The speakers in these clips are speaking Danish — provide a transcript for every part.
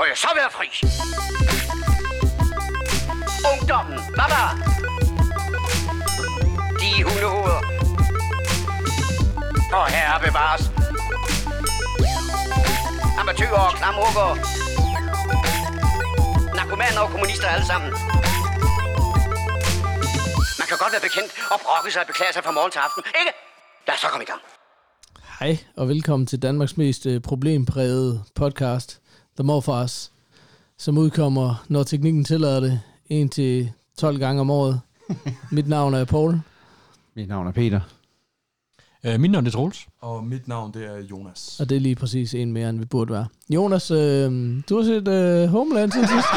Må jeg så være fri? Ungdommen, baba! De hundehoveder. Og herre bevares. Amatøger og klamrukker. Narkomaner og kommunister alle sammen. Man kan godt være bekendt og brokke sig og beklage sig fra morgen til aften, ikke? Lad os så komme i gang. Hej, og velkommen til Danmarks mest øh, problemprægede podcast, The Morfars, som udkommer, når teknikken tillader det, 1 til 12 gange om året. Mit navn er Paul. Mit navn er Peter. Øh, mit navn er Troels. Og mit navn, det er Jonas. Og det er lige præcis en mere, end vi burde være. Jonas, øh, du har set øh, Homeland siden sidst.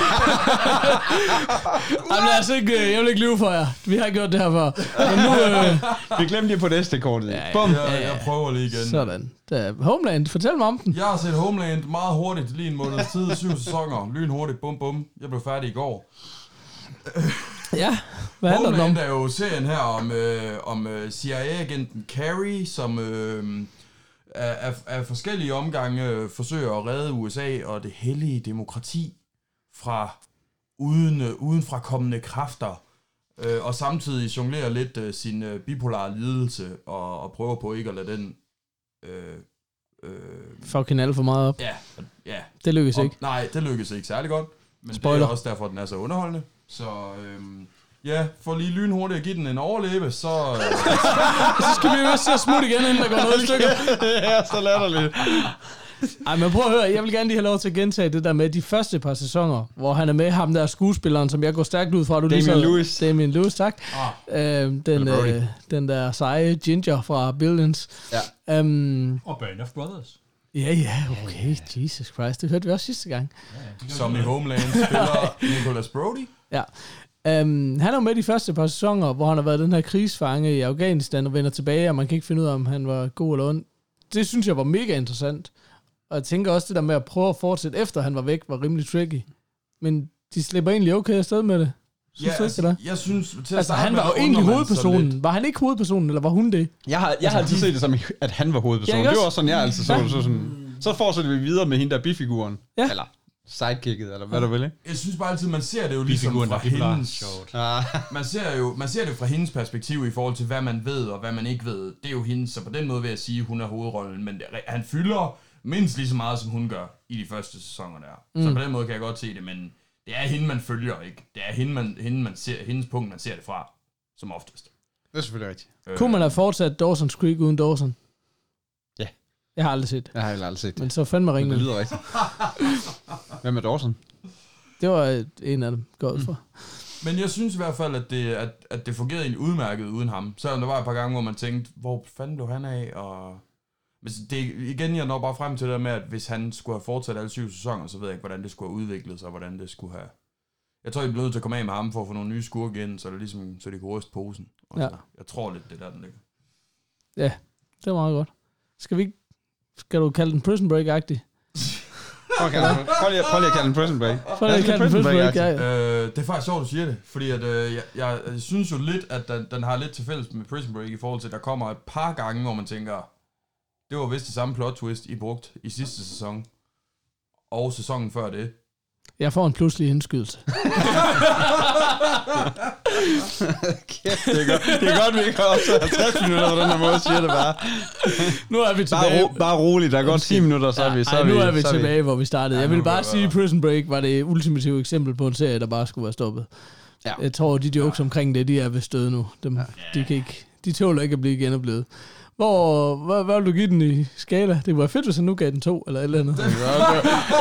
Jamen, lad os ikke, øh, jeg vil ikke lyve for jer. Vi har gjort det her før. Men nu, øh, Vi glemte lige på næste kortet. Ja, ja. Bum. Jeg, jeg prøver lige igen. sådan. Der, Homeland, fortæl mig om den. Jeg har set Homeland meget hurtigt, lige en måneds tid, syv sæsoner, lyn hurtigt, bum bum. Jeg blev færdig i går. Ja, hvad handler den om? Er jo serien her om, øh, om øh, CIA-agenten Carrie, som øh, af, af, af forskellige omgange øh, forsøger at redde USA og det hellige demokrati fra uden, øh, udenfra kommende kræfter, øh, og samtidig jonglerer lidt øh, sin øh, bipolare lidelse og, og prøver på ikke at lade den... Øh, øh, Fucking alt for meget op. ja, ja, Det lykkes og, ikke. Nej, det lykkedes ikke særlig godt. Men Spoiler. det er også derfor, den er så underholdende. Så øhm, ja, for lige lynhurtigt at give den en overleve, så... Øh, Så skal vi jo også se at smutte igen, inden der går noget i stykker. er så latterligt. Ej, men prøv at høre, jeg vil gerne lige have lov til at gentage det der med de første par sæsoner, hvor han er med ham der skuespilleren, som jeg går stærkt ud fra. Du lige Damian så- Lewis. Damian Lewis, tak. ah, Øh, den, øh, den der seje Ginger fra Billions. Ja. Um, Og Band of Brothers. ja, ja, okay, Jesus Christ, det hørte vi også sidste gang. som i Homeland spiller Nicholas Brody. Ja. Um, han er jo med de første par sæsoner, hvor han har været den her krigsfange i Afghanistan og vender tilbage, og man kan ikke finde ud af, om han var god eller ond. Det synes jeg var mega interessant. Og jeg tænker også, det der med at prøve at fortsætte efter han var væk, var rimelig tricky. Men de slipper egentlig okay afsted med det. Synes du ikke det? jeg synes... Til at Altså, han var jo egentlig hovedpersonen. Var han ikke hovedpersonen, eller var hun det? Jeg har, jeg har altid set det som, at han var hovedpersonen. Ja, det var også? også sådan, jeg altid så det. Så, sådan, så fortsætter vi videre med hende der bifiguren. Ja. Eller sidekicket, eller hvad du vil, ikke? Jeg synes bare altid, man ser det jo ligesom Bifiguren, fra hendes... Sjovt. Ah, Man ser, jo, man ser det fra hendes perspektiv i forhold til, hvad man ved og hvad man ikke ved. Det er jo hendes, så på den måde vil jeg sige, at hun er hovedrollen. Men det, han fylder mindst lige så meget, som hun gør i de første sæsoner der. Mm. Så på den måde kan jeg godt se det, men det er hende, man følger, ikke? Det er hende, man, hende, man ser, hendes punkt, man ser det fra, som oftest. det er selvfølgelig rigtigt. Øh, Kunne man have fortsat Dawson's Creek uden Dawson? Ja. Jeg har aldrig set det. Jeg har heller aldrig set det. Men så fandme Men ringende. det lyder rigtigt. Hvem er Dawson? Det var et- en af dem, går ud fra. Men jeg synes i hvert fald, at det, at, at det fungerede egentlig udmærket uden ham. Selvom der var et par gange, hvor man tænkte, hvor fanden blev han af? Og men det, igen, jeg når bare frem til det der med, at hvis han skulle have fortsat alle syv sæsoner, så ved jeg ikke, hvordan det skulle have udviklet sig, og hvordan det skulle have... Jeg tror, jeg blev nødt til at komme af med ham for at få nogle nye skurke ind, så, det ligesom, så de kunne ryste posen. Og Ja. så, jeg tror lidt, det er der, den ligger. Ja, det var meget godt. Skal vi ikke... Skal du kalde den Prison Break-agtig? Okay, prøv lige, prøv lige at kalde en prison break. For at kalde den Prison Break, ja. Øh, det er faktisk sjovt, du siger det, fordi at, øh, jeg, jeg, jeg synes jo lidt, at den, den har lidt til fælles med Prison Break i forhold til, at der kommer et par gange, hvor man tænker, det var vist det samme plot twist, I brugt i sidste sæson, og sæsonen før det. Jeg får en pludselig indskydelse. Kæft, det er godt, det er godt vi ikke har optaget 50 minutter på den her måde, siger det bare. Nu er vi Bare, tilbage. ro, bare roligt, der er godt 10 minutter, så er vi, så Ej, er nu vi, er vi så tilbage, hvor vi startede. Ja, Jeg vil bare sige, at Prison Break var det ultimative eksempel på en serie, der bare skulle være stoppet. Ja. Jeg tror, de jokes omkring det, de er ved støde nu. Dem, de, kan ikke, de tåler ikke at blive genoplevet. Hvor, hvad, hvad vil du give den i skala? Det kunne være fedt, hvis han nu gav den to, eller et eller andet.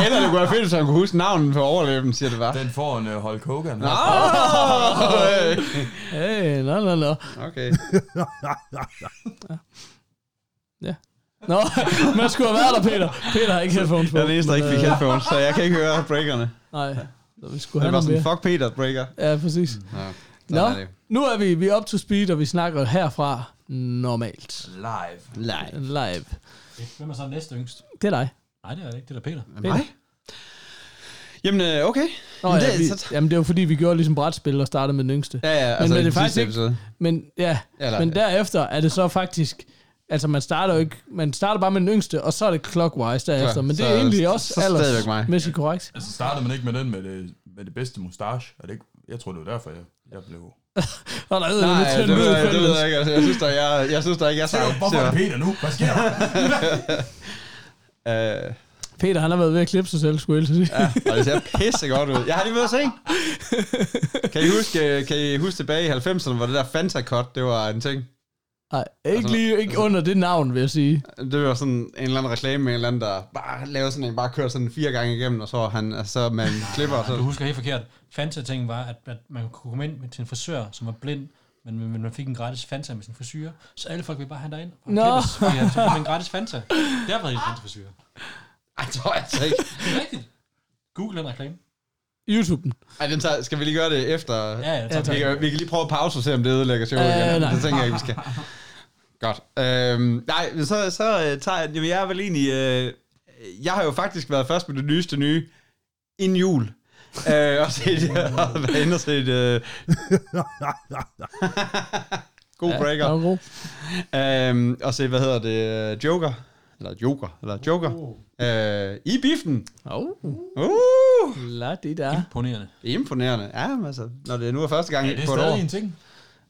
Eller det kunne være fedt, hvis han kunne huske navnet på overleben, siger det bare. Den får en uh, Hulk Hogan. Ah, Hey, nå, nå, nå. okay. Nå, man skulle have været der, Peter. Peter har ikke headphones på. Jeg er den eneste, der ikke fik men, øh, headphones, så jeg kan ikke høre breakerne. Nej, så vi skulle Det have var noget sådan, mere. fuck Peter breaker. Ja, præcis. Ja, Nå, er det. nu er vi, vi er up to speed, og vi snakker herfra normalt. Live. Live. Live. Hvem er så næste yngst? Det er dig. Nej, det er det ikke. Det er da Peter. Mig? Jamen, øh, okay. Nå, Jamen, ja, det- vi, så- jamen, det var fordi, vi gjorde ligesom brætspil og startede med den yngste. Ja, ja, altså men det er faktisk ikke- episode. Men ja, Eller- men derefter er det så faktisk Altså, man starter jo ikke... Man starter bare med den yngste, og så er det clockwise derefter. Klar, men det så- er egentlig også så stadigvæk mig. aldersmæssigt korrekt. Altså, startede man ikke med den med det, med det bedste mustache? Er det ikke? Jeg tror, det var derfor, jeg, jeg blev... Og der er Nej, det, ved jeg, det ved jeg ikke. Altså, jeg synes, der er, jeg, jeg synes, der ikke er så... Hvorfor er det Peter nu? Hvad sker der? Øh, Peter, han har været ved at klippe sig selv, skulle jeg sige. ja, og det ser pisse godt ud. Jeg har lige været at se. Kan I huske, kan I huske tilbage i 90'erne, hvor det der Fanta Cut, det var en ting? Nej, ikke Altså- lige ikke under det navn, vil jeg sige. Det var sådan en eller anden reklame med en eller anden, der bare lavede sådan en, bare kørte sådan fire gange igennem, og så var han altså en klipper, og Du så... husker helt forkert. Fanta-ting var, at, at man kunne komme ind med, til en frisør, som var blind, men, men man fik en gratis Fanta med sin frisyr, så alle folk ville bare have derind. Og Nå. klippes, fordi han fik en gratis Fanta. Derfor havde de en frisyr. Ej, det jeg altså ikke. Det er rigtigt. Google den reklame. YouTube'en. Ej, den tager, skal vi lige gøre det efter... Ja, ja, Ja, tak. Vi kan, vi kan lige prøve at pause og se, om det ødelægger showet Øh, igen. nej. Det tænker jeg ikke, vi skal. Godt. Øhm, nej, men så, så uh, tager jeg... Jamen, jeg er vel egentlig... Uh, jeg har jo faktisk været først med det nyeste nye inden jul. uh, og set, og været inde og set... Uh, god Ja, breaker. var god. Øhm, og se, hvad hedder det? øh, Joker. Eller Joker. Eller Joker. Uh, I biffen. Oh, Uh, la det der. Imponerende. er imponerende. Ja, men altså, når det nu er første gang Ja, det er på et år stadig en ting.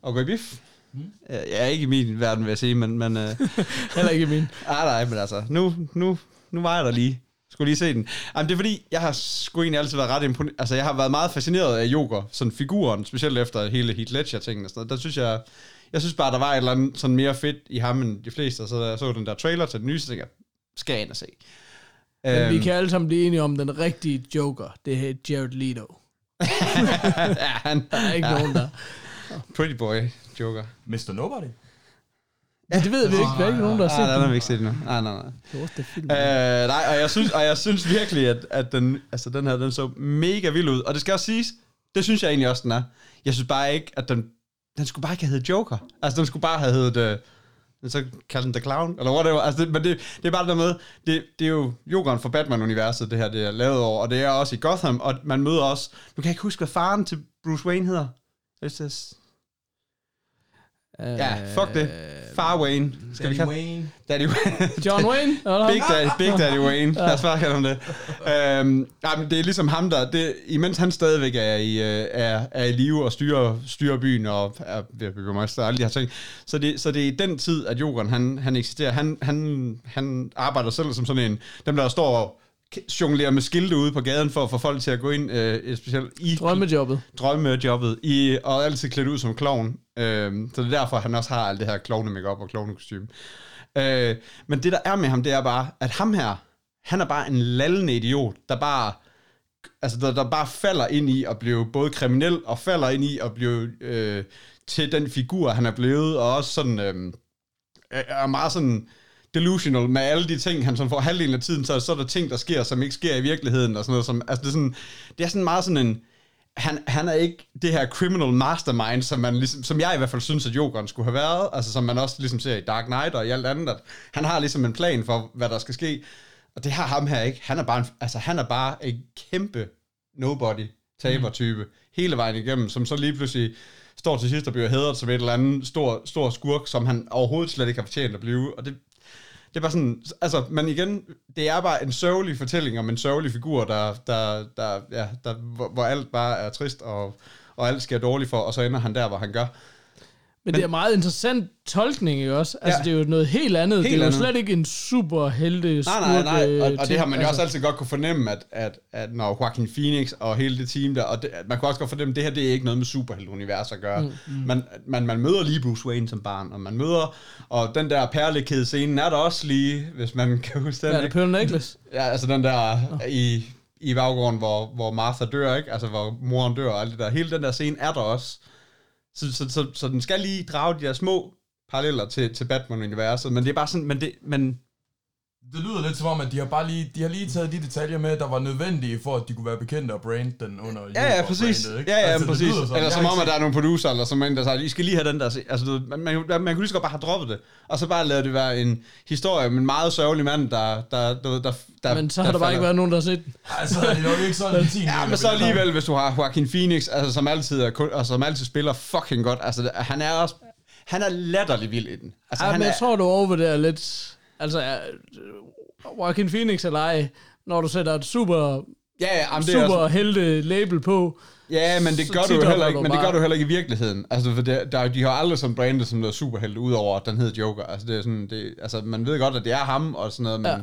at gå i biff. Mm. Ja, ikke i min verden, vil jeg sige, men... men uh, Heller ikke min. ah, nej, men altså, nu, nu, nu var jeg der lige. Skulle lige se den. Jamen, det er fordi, jeg har sgu egentlig altid været ret imponeret. Altså, jeg har været meget fascineret af Joker, sådan figuren, specielt efter hele Heath Ledger-tingen og sådan noget. Der synes jeg, jeg synes bare, der var et eller andet sådan mere fedt i ham end de fleste. Og så jeg så den der trailer til den nye, så tænkte jeg, skal jeg ind og se. Men Øhm, vi kan alle sammen blive enige om den rigtige Joker. Det er Jared Leto. ja, han, Der er ikke Ja. nogen der. pretty boy Joker. Mr. Nobody. Ja, det ved vi ikke. Der er ikke nogen, der har Ah, set den har vi ikke set endnu. Nej, nej, nej. Det var det film. Øh, nej, og jeg synes, og jeg synes virkelig, at, at den, altså, den her, den så mega vild ud. Og det skal også siges, det synes jeg egentlig også, den er. Jeg synes bare ikke, at den, den skulle bare ikke have heddet Joker. Altså, den skulle bare have heddet, Øh, så kalde den The Clown, eller whatever. Altså, det, men det, det er bare det der med, det, det er jo Jokeren for Batman-universet, det her, det er lavet over, og det er også i Gotham, og man møder også, nu kan jeg ikke huske, hvad faren til Bruce Wayne hedder. It's this, ja, fuck det. Far Wayne, skal vi kalde Wayne. Daddy Wayne. John Wayne? Big Daddy, Big Daddy Wayne. Lad os bare kalde ham det. Øhm, jamen, det er ligesom ham, der... Det, imens han stadigvæk er i, øh, er, er i live og styrer, styrer byen og er ved at begynde mig alle de her ting. Så det, så det er i den tid, at Jokeren, han, han eksisterer. Han, han, han arbejder selv som sådan en... Dem, der står og jonglerer med skilte ude på gaden for at få folk til at gå ind, øh, specielt i Drømmejobbet. drømmejobbet, i, og altid klædt ud som klovn. Øh, så det er derfor, han også har alt det her klovne makeup og klovnekostyme. Øh, men det, der er med ham, det er bare, at ham her, han er bare en lallende idiot, der bare altså der, der bare falder ind i at blive både kriminel, og falder ind i at blive øh, til den figur, han er blevet, og også sådan, øh, er meget sådan delusional med alle de ting, han sådan får halvdelen af tiden, så, så er der ting, der sker, som ikke sker i virkeligheden, og sådan noget, som, altså det er sådan, det er sådan meget sådan en, han, han er ikke det her criminal mastermind, som, man ligesom, som jeg i hvert fald synes, at Jokeren skulle have været, altså som man også ligesom ser i Dark Knight og i alt andet, at han har ligesom en plan for, hvad der skal ske, og det har ham her ikke. Han er bare en, altså han er bare en kæmpe nobody taber-type, mm. hele vejen igennem, som så lige pludselig står til sidst og bliver hædret som et eller andet stor, stor skurk, som han overhovedet slet ikke har fortjent at blive, og det, det er bare sådan, altså, men igen, det er bare en sørgelig fortælling om en sørgelig figur, der, der, der, ja, der, hvor, hvor alt bare er trist, og, og alt sker dårligt for, og så ender han der, hvor han gør. Men, det er meget interessant tolkning, ikke også? Altså, Ja. det er jo noget helt andet. Helt det er jo andet. slet ikke en super helte Nej, nej, nej, og, og det ting. har man jo Altså, også altid godt kunne fornemme, at, at, at når Joaquin Phoenix og hele det team der, og det, man kunne også godt fornemme, at det her, det er ikke noget med superhelteunivers at gøre. Mm. Man, man, man møder lige Bruce Wayne som barn, og man møder, og den der perlekæde scenen er der også lige, hvis man kan huske den, Ja, det er? Pearl Necklace. Ja, altså den der i, i baggrunden, hvor, hvor Martha dør, ikke? Altså hvor moren dør og alt det der. Hele den der scene er der også. Så, så, så, så den skal lige drage de der små paralleller til, til Batman-universet, men det er bare sådan, men det, men det lyder lidt som om, at de har bare lige, de har lige taget de detaljer med, der var nødvendige for, at de kunne være bekendte og brande den under Ja, ja, præcis. brandet? Ja, ja, Altså, præcis. sådan. Eller som om, at der er nogle producer, eller som en, der siger, I skal lige have den der. Altså, du, man, man, man, man kunne lige så godt bare have droppet det. Og så bare lade det være en historie om en meget sørgelig mand, der... der, der, der, der Men så har der bare ikke været nogen, der har set den. Altså, er det nok ikke sådan en sin Ja, men så alligevel, hvis du har Joaquin Phoenix, altså, som, altid er, altså, som altid spiller fucking godt. Altså, han er også... han er latterlig vild i den. Altså, Ja, han men jeg er, tror, du overvurderer lidt... Altså, ja, Joaquin Phoenix eller ej, når du sætter et super, ja, ja, jamen, det er super også, helte label på. ja, men det gør du jo heller ikke, men det gør du heller ikke i virkeligheden. Altså, for det, der, de har aldrig som brandet som noget superhelt, udover at den hedder Joker. Altså, det er sådan, det, altså, man ved godt, at det er ham og sådan noget, men... Ja.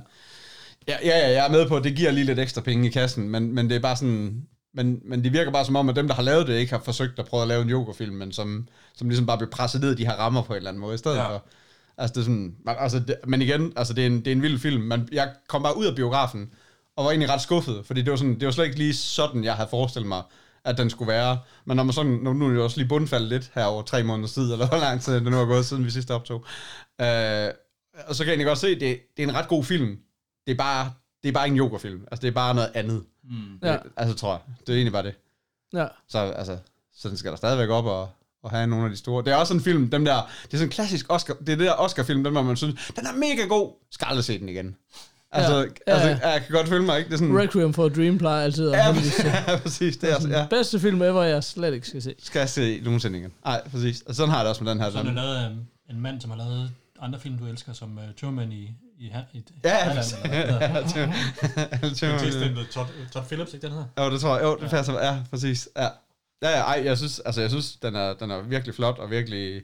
Ja, ja, ja, jeg er med på, at det giver lige lidt ekstra penge i kassen, men, men det er bare sådan... Men, men det virker bare som om, at dem, der har lavet det, ikke har forsøgt at prøve at lave en Joker-film, men som, som ligesom bare bliver presset ned i de her rammer på en eller anden måde i stedet ja. for. Altså, det er sådan... man- Altså, det, men igen, altså, det er, en, det er en vild film. Men jeg kom bare ud af biografen, og var egentlig ret skuffet, fordi det var, sådan, det var slet ikke lige sådan, jeg havde forestillet mig, at den skulle være. Men når man sådan, nu, nu er det også lige bundfaldet lidt her over tre måneder tid, eller hvor lang tid det nu er gået, siden vi sidst optog. Øh, og så kan jeg egentlig godt se, at det, det er en ret god film. Det er bare, det er bare ikke en Joker-film. Altså, det er bare noget andet. Mm. Ja. Altså, tror jeg. Det er egentlig bare det. Ja. Så, altså, så den skal der stadigvæk op og, og have nogle af de store. Det er også en film, dem der, det er sådan en klassisk Oscar, det er det der Oscar-film, den hvor man synes, den er mega god, skal aldrig se den igen. Altså, Ja. ja, Ja, altså ja. jeg kan godt følge mig, ikke? Det er sådan, Requiem for a Dream plejer altid at ja, ja, præcis, det er, altså, ja. Bedste film ever, jeg slet ikke skal se. Skal jeg se nogensinde igen. Nej, præcis. Og sådan har jeg det også med den her. Så er lavet um, en mand, som har lavet andre film, du elsker, som uh, Truman i, i, i, i Ja, ja, hedder. Tilstempede Todd, Phillips, ikke den her? Jo, det tror jeg. Jo, det passer. Ja, præcis. Ja. Ja, ja, ej, jeg synes, altså, jeg synes, den er, den er virkelig flot, og virkelig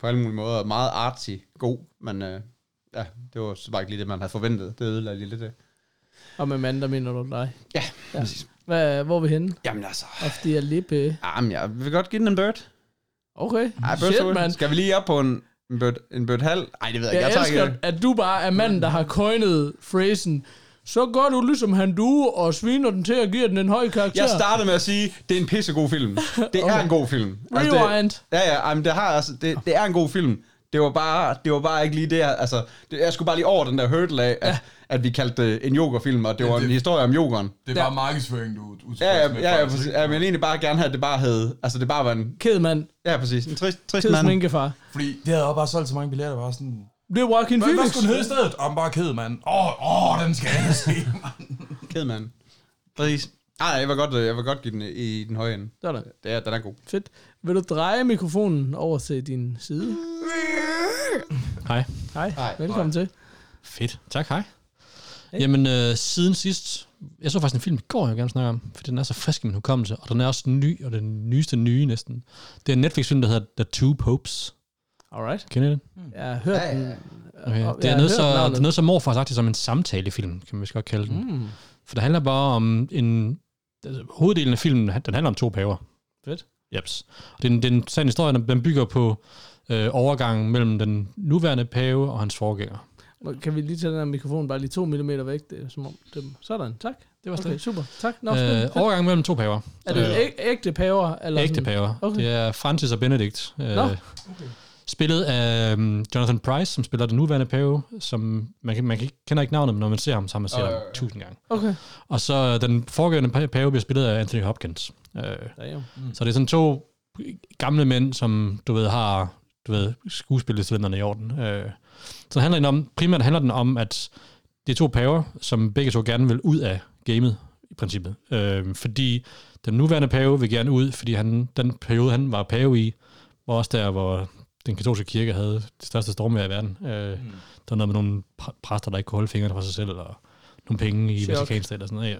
på alle mulige måder meget artsy, god, men øh, ja, det var så bare ikke lige det, man havde forventet. Det ødelagde lige lidt det. Og med mand, der mener du dig. Ja, Ja. præcis. Hvad, hvor er vi henne? Jamen altså, Of the Alippe. jamen, jeg vil godt give den en bird. Okay. Ej, bird Shit, mand. Skal vi lige op på en, en bird, en bird halv? Ej, det ved jeg, Jeg, ikke. jeg tager elsker, ikke. at du bare er manden, der har coinet phrasen, så gør du ligesom han du, og sviner den til at give den en høj karakter. Jeg startede med at sige, det er en pissegod film. Det er Okay. en god film. Altså, Rewind. det, ja, ja, jamen, det, har, altså, det, det er en god film. Det var bare, det var bare ikke lige det, altså, det, jeg skulle bare lige over den der hurdle af, at, ja. at vi kaldte det en yoghurtfilm, og det Ja, var det- en historie om yoghurten. Det er bare markedsføring, du er Ja, ja, med, ja, ja, præcis. ja, men jeg vil egentlig bare gerne have, at det bare havde, altså det bare var en, Ked mand. ja, præcis, en trist, trist Ked mand. Fordi det havde også bare solgt så mange billetter, var sådan... Det er Joaquin Hvad, hvad Phoenix. skulle den hedde i stedet? Om bare ked, mand. Åh, oh, oh, den skal jeg se, mand. Ked mand. Præcis. Ej, jeg vil godt, øh, jeg vil godt give den i den høje ende. Sådan. Det er, den er god. Fedt. Vil du dreje mikrofonen over til din side? Hej. Hej. Hej. Velkommen til. Fedt. Tak, hej. Jamen, øh, siden sidst... Jeg så faktisk en film i går, jeg vil gerne snakke om, for den er så frisk i min hukommelse, og den er også ny, og den nyeste nye næsten. Det er en Netflix-film, der hedder The Two Popes. Alright. Kender I den? Jeg har hørt Ja, ja, ja. den. Okay. Og Det, er har noget så, det er noget så morfar sagt det som en samtalefilm, kan man godt kalde den. Mm. For det handler bare om en... Altså, hoveddelen af filmen, den handler om to paver. Fedt. Jeps. Og det er en, det er en sand historie, den- den bygger på øh, overgangen mellem den nuværende pave og hans forgænger. Kan vi lige tage den her mikrofon bare lige to millimeter væk? Det er som om, det, sådan, tak. Det var Okay, okay. super. Tak. Nå, Øh, øh, overgangen mellem to paver. er det æg, ægte paver? Eller Ægte sådan? paver. Okay. Det er Francis og Benedict. Øh, Nå. Spillet af um, Jonathan Price, som spiller den nuværende pave, som man, kan, man kan, ikke- kender ikke navnet, men når man ser ham, så har man set Øh, ham tusind gange. Okay. Og så øh, den foregående pa- pave bliver spillet af Anthony Hopkins. Øh, Damn. Så det er sådan to gamle mænd, som du ved har du ved, skuespilletiderne i orden. Øh, så handler den om, primært handler den om, at det er to paver, som begge to gerne vil ud af gamet, i princippet. Øh, fordi den nuværende pave vil gerne ud, fordi han, den periode, han var pave i, var også der, hvor den katolske kirke havde det største stormvejr i verden. Øh, mm. Der var noget med nogle præ- præster, der ikke kunne holde fingrene for sig selv, eller nogle penge i Chok. Vatikanstaten eller sådan noget. Ja.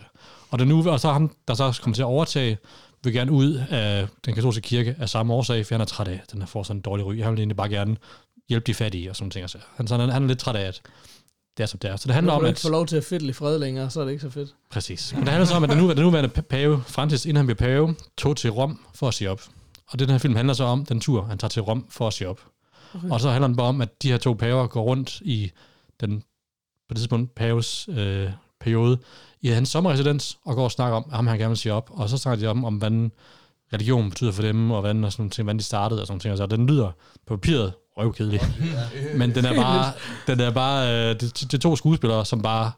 Og, den nu, og så ham, der så kommer til at overtage, vil gerne ud af den katolske kirke af samme årsag, for han er træt af, den har fået sådan en dårlig ry. Han vil egentlig bare gerne hjælpe de fattige og sådan ting. Altså. Han, så han, han er lidt træt af, at det er som det er. Så det handler Nu om, du at... ikke få lov til at fiddle i fred længere, så er det ikke så fedt. Præcis. Men det handler så om, at den nuværende, den nuværende pa- pave, Francis, inden han blev pave, tog til Rom for at sige op. Og den her film handler så om den tur, han tager til Rom for at sige op. Okay. Og så handler den bare om, at de her to paver går rundt i den, på det tidspunkt, paves øh, periode, i hans sommerresidens, og går og snakker om, at ham han gerne vil sige op. Og så snakker de om, om hvad religion betyder for dem, og hvordan, og sådan ting, hvordan de startede, og sådan ting. Og så den lyder på papiret røvkedelig. Men den er bare, den er bare øh, det, det er to skuespillere, som bare,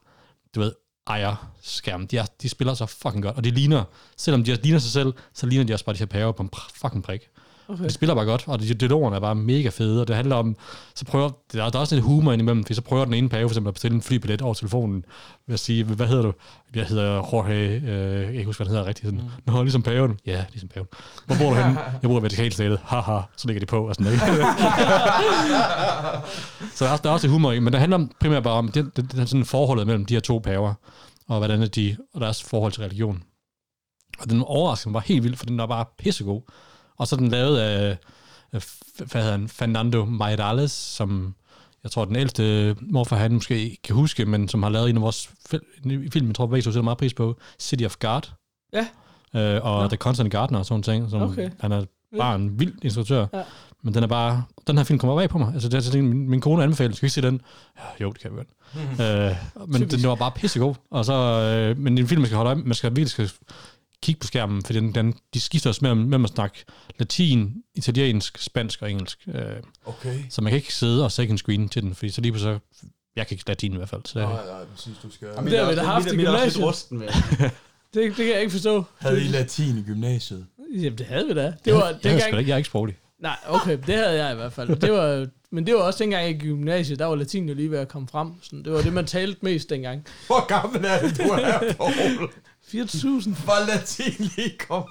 du ved, ejer skærmen. De, er, de spiller så fucking godt, og de ligner, selvom de også ligner sig selv, så ligner de også bare de her pærer på en fucking prik. Okay. De spiller bare godt, og de dialogerne er bare mega fede, og det handler om, så prøver, der er, der er også lidt humor indimellem, for så prøver den ene pave for eksempel at bestille en flybillet over telefonen, ved at sige, hvad hedder du? Jeg hedder Jorge, øh, jeg kan ikke huske, hvad han hedder rigtigt. Sådan, mm. Nå, ligesom paven. Ja, ligesom paven. Hvor bor du henne? Jeg bor i Vatikanstatet. Haha, så ligger de på, og sådan, ikke? så der er, også, der er også humor i, men det handler primært bare om det, det, det, sådan forholdet mellem de her to paver, og hvordan er de, og deres forhold til religion. Og den overraskede mig bare helt vildt, for den var bare pissegod. Og så den lavet af, hvad hedder han, Fernando Mairales, som jeg tror, den ældste morfar han måske ikke kan huske, men som har lavet en af vores film, jeg tror, begge to sætter meget pris på, City of God. Ja. Øh, og Nå. The Constant Gardener og sådan ting. Som Okay. Han er bare en vild instruktør. Ja. Men den er bare, den her film kommer bag på mig. Altså, det er, min, min kone anbefaler, skal vi ikke se den? Ja, jo, det kan vi godt. øh, men Typisk. den var bare pissegod. Og så, øh, men det er en film, man skal holde øje med. Man skal virkelig skal kigge på skærmen, for den, den, de skifter også mellem, mellem at snakke latin, italiensk, spansk og engelsk. Øh, Okay. så man kan ikke sidde og second screen til den, fordi så lige så jeg kan ikke latin i hvert fald. Så, Nej, nej, præcis, du skal... Det har vi da haft i gymnasiet. rusten med. Det, det kan jeg ikke forstå. Havde I latin i gymnasiet? Jamen, det havde vi da. Det var jeg, jeg, dengang... jeg er ikke sproglig. Nej, okay, det havde jeg i hvert fald. Det var, men det var også dengang i gymnasiet, der var latin jo lige ved at komme frem. Sådan, det var det, man talte mest dengang. Hvor gammel er det, du er, Paul? 4.000. Var latin lige kom?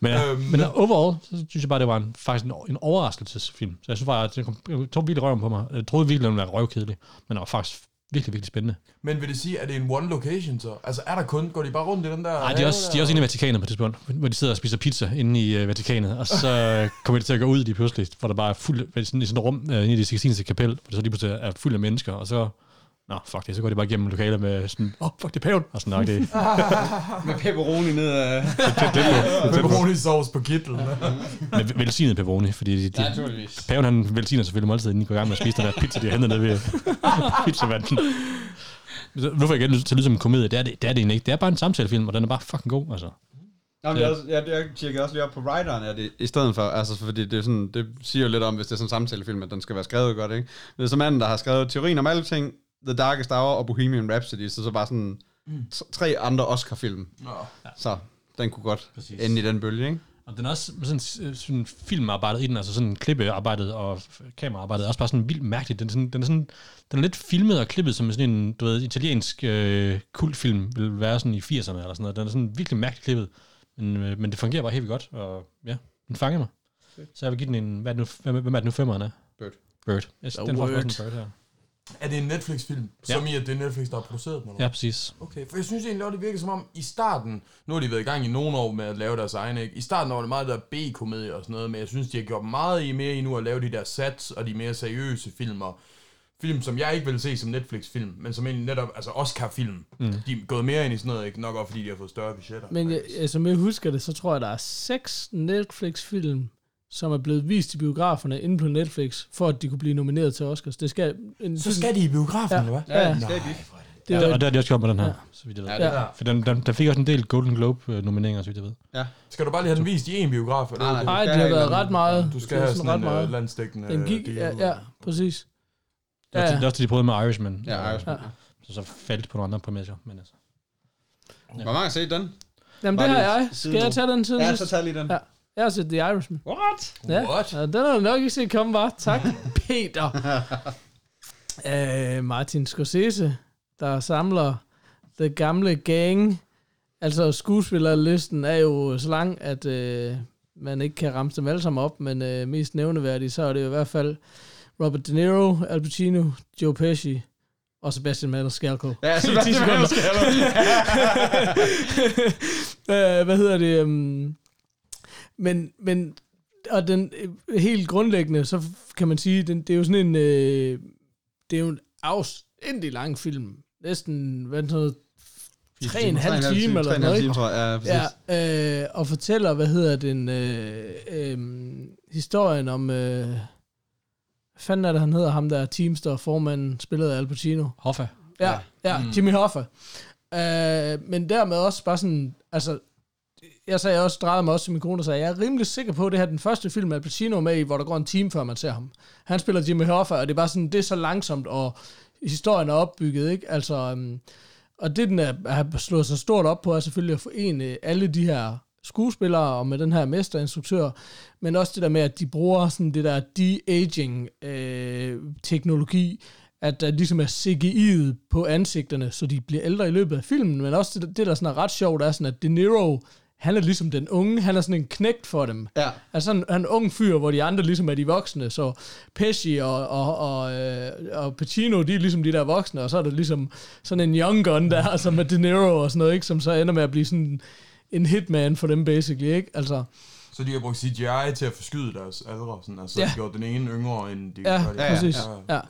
Men, Øhm, øhm, men overall, så synes jeg bare, det var en, faktisk en, en overraskelsesfilm. Så jeg synes bare, at det kom, jeg tog virkelig røven på mig. Jeg troede virkelig, den være røvkedelig, men det var faktisk virkelig, virkelig spændende. Men vil det sige, at det er en one location så? Altså er der kun, går de bare rundt i den der Nej, de er også, de er også inde i Vatikanet på det tidspunkt, hvor de sidder og spiser pizza inde i uh, Vatikanet, og så kommer de til at gå ud lige pludselig, hvor der bare er fuld, sådan, i sådan et rum uh, inde i det Sixtinske kapel, hvor det så lige pludselig er fuld af mennesker, og så Nå, fuck det, så går de bare igennem lokalet med sådan, åh, oh, fuck, det er paven. Og sådan, nok det, Med pepperoni ned af... Pepperoni sauce på kitlen. med velsignet pepperoni, fordi de, de, naturligvis. paven han velsigner selvfølgelig måltid, inden de går i gang med at spise den der pizza, de har hentet ned ved pizzavanden. Nu får jeg igen til at lyde som en komedie. Det er det, det er det egentlig ikke. Det er bare en samtalefilm, og den er bare fucking god, altså. Nå, men jeg, også, jeg, jeg tjekker også lige op på writeren af det, i stedet for, altså fordi det, er sådan, det siger jo lidt om, hvis det er sådan en samtalefilm, at den skal være skrevet godt, ikke? Det er så manden, der har skrevet Teorien om alle ting, The Darkest Hour og Bohemian Rhapsody, så så bare sådan mm. tre andre Oscar-film. Nå. Så den kunne godt Præcis. Ende i den bølge, ikke? Og den er også sådan, sådan filmarbejdet i den, altså sådan klippearbejdet og kameraarbejdet er også bare sådan vildt mærkeligt. Den er, sådan, den er, sådan, den er lidt filmet og klippet som sådan en, du ved, italiensk øh, kultfilm vil være sådan i 80'erne eller sådan noget. Den er sådan virkelig mærkeligt klippet, men, øh, men det fungerer bare helt vildt godt, og ja, den fanger mig. Så jeg vil give den en, hvad er det nu, hvem, er det nu femmeren af? Bird. Bird. Yes, den får også en Bird her. Er det en Netflix-film? Ja. Som i, at det er Netflix, der har produceret den? eller Ja, præcis. Okay, for jeg synes egentlig også, det virker som om, i starten, nu har de været i gang i nogle år med at lave deres egne, ikke? I starten var det meget der B-komedie og sådan noget, men jeg synes, de har gjort meget i mere i nu at lave de der sats og de mere seriøse filmer. Film, som jeg ikke vil se som Netflix-film, men som egentlig netop, altså Oscar-film. Mm. De er gået mere ind i sådan noget, ikke? Nok også fordi de har fået større budgetter. Men jeg, jeg, som jeg husker det, så tror jeg, der er seks Netflix-film, som er blevet vist i biograferne inde på Netflix, for at de kunne blive nomineret til Oscars. Det skal... En, Så skal de i biografen, Ja. eller hvad? Ja, ja. det skal de. det Ja, er, og det har de også gjort med den her, Ja. så vidt jeg ved. Ja, det Ja. er For den, den, den fik også en del Golden Globe-nomineringer, så vidt jeg ved. Skal du bare lige have den vist i en biograf? Eller? Nej, nej. Nej, Du de skal har været ret meget. Du skal det er have sådan en ret uh, landstækkende Den gik, ja, ja, præcis. Det er, Ja, ja. det er også det, de prøvede med Irishman. Ja, øh, Irishman. Ja. Så så faldt på nogle andre præmisser. Men altså. Hvor mange har set den? Jamen, Bare det har jeg. Skal jeg tage den til Ja, så tag lige den. Ja. Jeg har set The Irishman. What? Ja, What? ja den har du nok ikke set komme, bare. Tak, Peter. uh, Martin Scorsese, der samler The Gamle Gang. Altså, skuespillerlisten er jo så lang, at uh, man ikke kan ramme dem alle sammen op, men uh, mest nævneværdigt, så er det jo i hvert fald Robert De Niro, Al Pacino, Joe Pesci og Sebastian Maniscalco. Ja, 10 sekunder. uh, hvad hedder det? Um, men, men og den øh, helt grundlæggende, så kan man sige, den, det er jo sådan en, øh, det er jo en afsindig lang film. Næsten, hvad er det, sådan noget, tre og en halv time eller noget, ikke? tror jeg. Ja, præcis. Ja, øh, og fortæller, hvad hedder den, øh, øh, historien om, øh, hvad fanden er det, han hedder, ham der Teamster, formanden, spillet af Al Pacino. Hoffa. Ja, ja, ja Mm. Jimmy Hoffa. Øh, men dermed også bare sådan, altså, jeg sagde også, drejede mig også til min kone og sagde, jeg er rimelig sikker på, at det her den første film, Al Pacino med i, hvor der går en time, før man ser ham. Han spiller Jimmy Hoffa, og det er bare sådan, det er så langsomt, og historien er opbygget, ikke? Altså, um, og det, den er, har slået sig stort op på, er selvfølgelig at forene alle de her skuespillere og med den her mesterinstruktør, men også det der med, at de bruger sådan det der de-aging øh, teknologi, at der ligesom er CGI'et på ansigterne, så de bliver ældre i løbet af filmen, men også det, det der sådan er ret sjovt, er sådan, at De Niro, han er ligesom den unge, han er sådan en knægt for dem. Ja. Altså han, han er en ung fyr, hvor de andre ligesom er de voksne, så Pesci og, og, og, øh, og Pacino, de er ligesom de der voksne, og så er der ligesom sådan en young gun der, som er De Niro og sådan noget, ikke? som så ender med at blive sådan en hitman for dem, basically, ikke? Altså, Så de har brugt CGI til at forskyde deres aldre, sådan, altså Ja. ja. gjort den ene yngre, end de ja, gør det. ja, præcis. Ja, ja.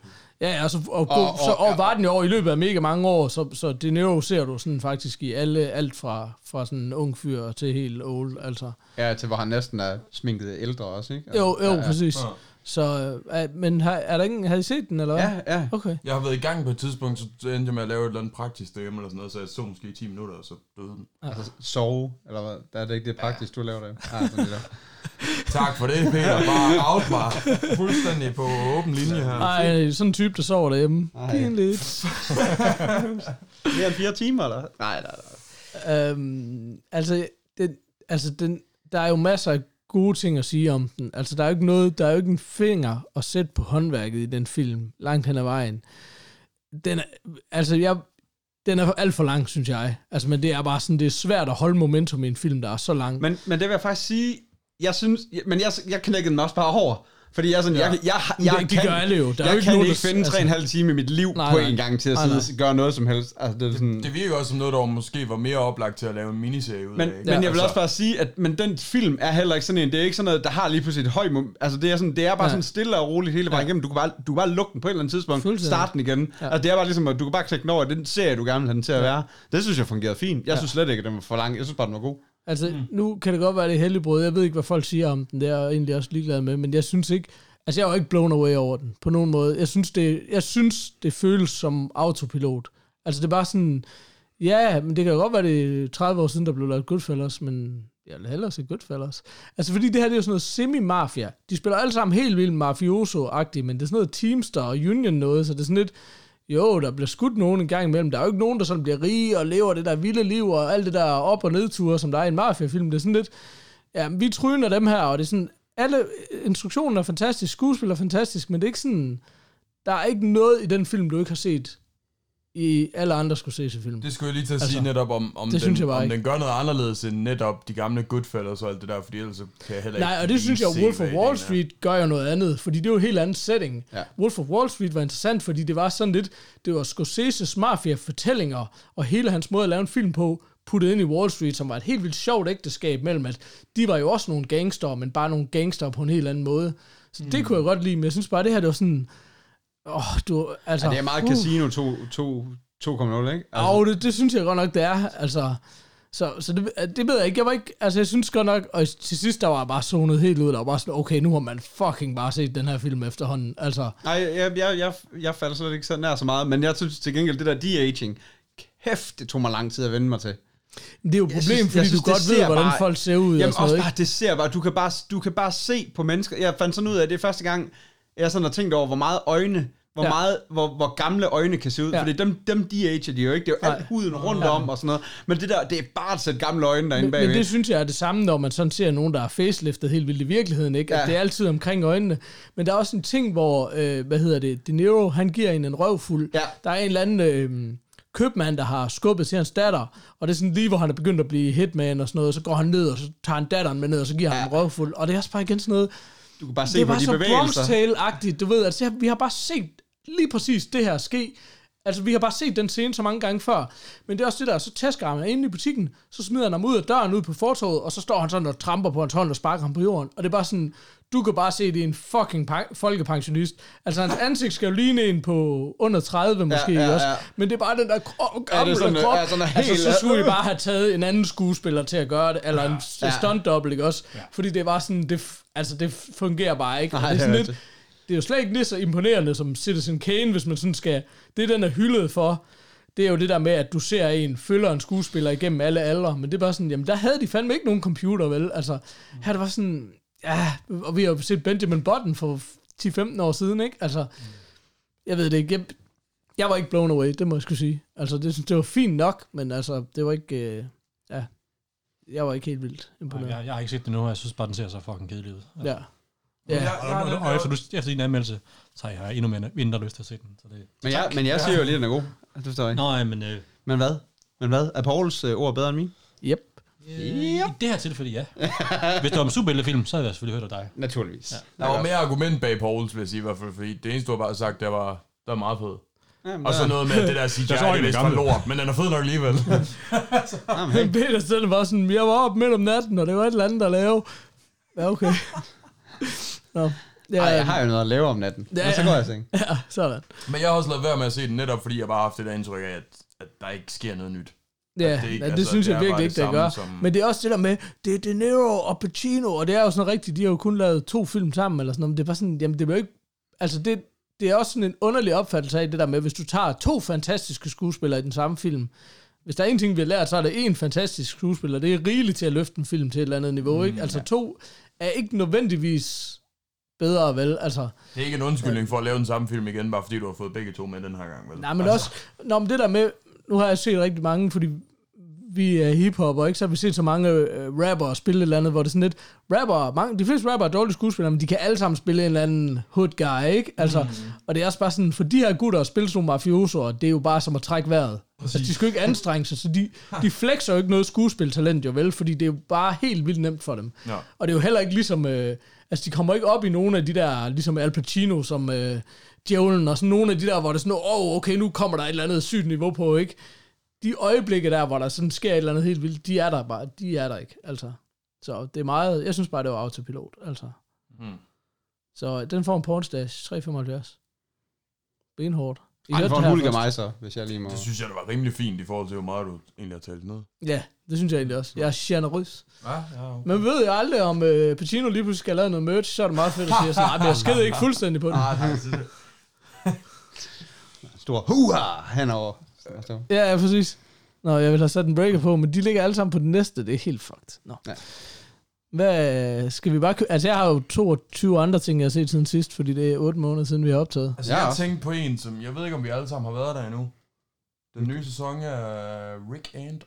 Ja, ja, altså, og, og, Og- så, og- var den jo over i løbet af mega mange år, så, så De Niro ser du sådan faktisk i alle, alt fra, fra sådan en ung fyr til helt old, altså. Ja, til hvor han næsten er sminket ældre også, ikke? Altså, Jo, jo, ja, ja. præcis. Ja. Så, øh, men har, er der ingen, har I set den, eller hvad? Ja, ja. Okay. Jeg har været i gang på et tidspunkt, så endte jeg med at lave et eller andet praktisk derhjemme eller sådan noget, så jeg så måske i 10 minutter, og så døde den. Altså, sove, eller hvad? Der er det ikke det praktisk, du laver det. Ja, sådan det der. Tak for det, Peter. Bare out mig fuldstændig på åben linje her. Ej, sådan en type, der sover derhjemme. Pinligt. Mere end fire timer, eller? Nej, nej, nej. øhm, altså, den, altså den, der er jo masser af gode ting at sige om den. Altså, der er jo ikke noget, der er jo ikke en finger at sætte på håndværket i den film, langt hen ad vejen. Den er, altså, jeg, den er alt for lang, synes jeg. Altså, men det er bare sådan, det er svært at holde momentum i en film, der er så lang. Men, men det vil jeg faktisk sige, jeg synes, men jeg, jeg knækkede den også bare over. Fordi jeg er sådan, Ja. jeg, jeg, jeg, jeg det, det gør alle jo. Der er jeg jo ikke kan nogen, ikke finde en halv time i mit liv Nej, på nej. en gang til at sidde nej. og gøre noget som helst. Altså, det er sådan, Det virker også som noget, der var måske var mere oplagt til at lave en miniserie ud men, af. men ikke? jeg vil Altså, også bare sige, at men den film er heller ikke sådan en, det er ikke sådan noget, der har lige pludselig et højt Altså det er, sådan, det er bare Nej. sådan stille og roligt hele vejen Ja. igennem. Du kan, bare, du kan bare lukke den på et eller andet tidspunkt, starte den igen. Ja. Ja. Altså det er bare ligesom, at du kan bare klikke den over, den serie, du gerne vil have den til at være. Det synes jeg fungerede fint. Jeg Ja. synes slet ikke, at den var for lang. Jeg synes bare, den var god. Altså, mm. nu kan det godt være, det er heldigbrød. Jeg ved ikke, hvad folk siger om den. Det er jeg egentlig også ligeglad med. Men jeg synes ikke... Altså, jeg var ikke blown away over den, på nogen måde. Jeg synes, det, jeg synes, det føles som autopilot. Altså, det er bare sådan... Ja, men det kan jo godt være, det er 30 år siden, der blev lavet Goodfellas, men jeg vil hellere se Goodfellas. Altså, fordi det her, det er jo sådan noget semi-mafia. De spiller alle sammen helt vildt mafioso-agtigt, men det er sådan noget Teamster og Union noget, så det er sådan lidt... Jo, der bliver skudt nogen en gang imellem. Der er jo ikke nogen, der sådan bliver rige og lever det der vilde liv og alt det der op- og nedture, som der er i en mafiafilm. Det er sådan lidt, ja, vi tryner dem her, og det er sådan, alle øh, instruktionen er fantastisk, skuespil er fantastisk, men det er ikke sådan, der er ikke noget i den film, du ikke har set i alle andre skulle ses i film. Det skulle jeg lige til at Altså, sige netop om, om, det den, synes jeg bare om ikke. den gør noget anderledes end netop de gamle Goodfellas og alt det der, fordi ellers så kan jeg heller ikke Nej, og det synes jeg, se, Wolf of Wall er. Street gør jo noget andet, fordi det er jo en helt anden setting. Ja. Wolf of Wall Street var interessant, fordi det var sådan lidt, det var Scorsese's mafia-fortællinger, og hele hans måde at lave en film på, puttet ind i Wall Street, som var et helt vildt sjovt ægteskab mellem, at de var jo også nogle gangster, men bare nogle gangster på en helt anden måde. Så det kunne jeg godt lide, men jeg synes bare, det her, det var sådan, åh, du, altså... Ja, det er meget uh. Casino 2, 2, 2.0, ikke? Altså, Jo, det, det synes jeg godt nok, det er. Altså, så, så det, det ved jeg ikke. Jeg var ikke, altså jeg synes godt nok, og til sidst der var jeg bare zonet helt ud, der var bare sådan, okay, nu har man fucking bare set den her film efterhånden. Altså, Nej, jeg, jeg, jeg, jeg faldt slet ikke så nær så meget, men jeg synes til gengæld, det der de-aging, kæft, det tog mig lang tid at vende mig til. det er jo et problem, synes- fordi synes, du godt ved, hvordan bare- folk ser ud og Jamen sådan også noget, bare, det ser bare, du kan bare, du kan bare se på mennesker. Jeg fandt sådan ud af, at det er første gang, jeg sådan har tænkt over, hvor meget øjne, hvor, Ja. meget, hvor, hvor gamle øjne kan se ud. Ja. Fordi dem, dem de-ager de jo ikke. Det er jo alt huden rundt Ja. om og sådan noget. Men det der, det er bare at sætte gamle øjne derinde Men, bagved. men det synes jeg er det samme, når man sådan ser nogen, der er faceliftet helt vildt i virkeligheden, ikke? At Ja. det er altid omkring øjnene. Men der er også en ting, hvor, øh, hvad hedder det, De Niro, han giver en en røvfuld. Ja. Der er en eller anden øh, købmand, der har skubbet til hans datter, og det er sådan lige, hvor han er begyndt at blive hitman og sådan noget, og så går han ned, og så tager han datteren med ned, og så giver han Ja. en røvfuld. Og det er også bare igen sådan noget, du kan bare se det på de så bevægelser. Bronx Tale-agtigt, du ved, altså vi har bare set lige præcis det her ske. Altså, vi har bare set den scene så mange gange før. Men det er også det der, så tæsker han inde i butikken, så smider han ham ud af døren ud på fortovet, og så står han sådan og tramper på hans hånd og sparker ham på jorden. Og det er bare sådan, du kan bare se, det er en fucking folkepensionist. Altså, hans ansigt skal jo ligne en på under 30 måske ja, også. ja. Men det er bare den der kro- gamle sådan, krop. ja, sådan altså, helt- så skulle I bare have taget en anden skuespiller til at gøre det, eller en Ja. stunt ikke også? Fordi det var sådan, det, altså, det fungerer bare ikke. Nej, det er sådan lidt, det er jo slet ikke lige så imponerende som Citizen Kane, hvis man sådan skal... Det, den er hyldet for, det er jo det der med, at du ser en, følger en skuespiller igennem alle aldre, men det er bare sådan, jamen der havde de fandme ikke nogen computer, vel? Altså, her det var sådan, ja, og vi har jo set Benjamin Button for 10-15 år siden, ikke? Altså, jeg ved det ikke, jeg, jeg var ikke blown away, det må jeg skulle sige. Altså, det, synes- det var fint nok, men altså, det var ikke, øh, ja. jeg var ikke helt vildt Nej, imponeret. jeg, jeg har ikke set det nu, og jeg synes bare, den ser så fucking kedelig ud. Ja. Ja. Ja. Og, og, og, og efter, du, efter din anmeldelse, så har jeg endnu mere, mindre lyst til at se den. Så det, Men jeg, men jeg siger jo lige, at den er god. Det forstår jeg ikke. Nå, men øh, Men hvad? Men hvad? Er Pauls øh, ord bedre end min? Yep. Øh, i det her tilfælde, ja. Hvis det var en superheltefilm, så havde jeg selvfølgelig hørt af dig. Naturligvis. Ja. Der var mere argument bag Pauls, vil jeg sige i hvert fald, fordi det eneste, du har bare sagt, det var, det var meget fedt. Jamen, Og så noget med, at det der CGI, det er vist for lort, men den er fed nok alligevel. Jamen. Peter Stille var sådan, jeg var op midt om natten, og det var et eller andet at lave. Ja, okay. Nå. Ja, Ej, jeg har jo noget at lave om natten. Ja, Ja, så går jeg i seng. Ja, sådan. men jeg har også lavet være med at se den, netop fordi jeg bare har haft det der indtryk af, at, at der ikke sker noget nyt. Ja, det ikke- ja, det altså, synes det jeg virkelig ikke, det det gør. som- Men det er også det der med, det er De Niro og Pacino, og det er jo sådan rigtigt, de har jo kun lavet to film sammen, eller sådan noget, men det er bare sådan, jamen det bliver ikke, altså det, det er også sådan en underlig opfattelse af det der med, hvis du tager to fantastiske skuespillere i den samme film, hvis der er en ting, vi har lært, så er det en fantastisk skuespiller. Det er rigeligt til at løfte en film til et eller andet niveau, ikke? Altså to er ikke nødvendigvis bedre, vel? Altså, Det er ikke en undskyldning for at lave den samme film igen, bare fordi du har fået begge to med den her gang, vel? Nej, men altså. også, nå, men det der med, nu har jeg set rigtig mange, fordi vi er hiphopper, ikke? Så har vi set så mange øh, rapper spille et eller andet, hvor det er sådan lidt, rapper, mange, de fleste rapper er dårlige skuespillere, men de kan alle sammen spille en eller anden hood guy, ikke? Altså, mm. og det er også bare sådan, for de her gutter at spille sådan mafiosoer, det er jo bare som at trække vejret. Altså, de skal jo ikke anstrenge sig, så de, de flexer jo ikke noget skuespiltalent, jo vel, fordi det er jo bare helt vildt nemt for dem. Ja. Og det er jo heller ikke ligesom, øh, altså de kommer ikke op i nogle af de der, ligesom Al Pacino, som øh, Djævlen, og sådan nogle af de der, hvor det er sådan, åh, oh, okay, nu kommer der et eller andet sygt niveau på, ikke? De øjeblikke der, hvor der sådan sker et eller andet helt vildt, de er der bare, de er der ikke, altså. Så det er meget, jeg synes bare, det var autopilot, altså. Hmm. Så den får en pornstash, 3,75. Benhårdt. I Ej, for det en så, hvis jeg lige må... Det synes jeg, det var rimelig fint i forhold til, hvor meget du egentlig har talt ned. Ja, det synes jeg egentlig også. Jeg er generøs. Ja, ja. Okay. Men ved jeg aldrig, om øh, Pacino lige pludselig skal lave noget merch, så er det meget fedt at sige sådan, nej, men jeg skede ikke fuldstændig på den. Ah, det er det. Stor huha henover. Ja, ja, præcis. Nå, jeg vil have sat en breaker på, men de ligger alle sammen på den næste. Det er helt fucked. Nå. Ja. Hvad skal vi bare kø- Altså, jeg har jo 22 andre ting, jeg har set siden sidst, fordi det er 8 måneder siden, vi har optaget. Altså, Ja. jeg tænkte på en, som jeg ved ikke, om vi alle sammen har været der endnu. Den nye sæson af Rick and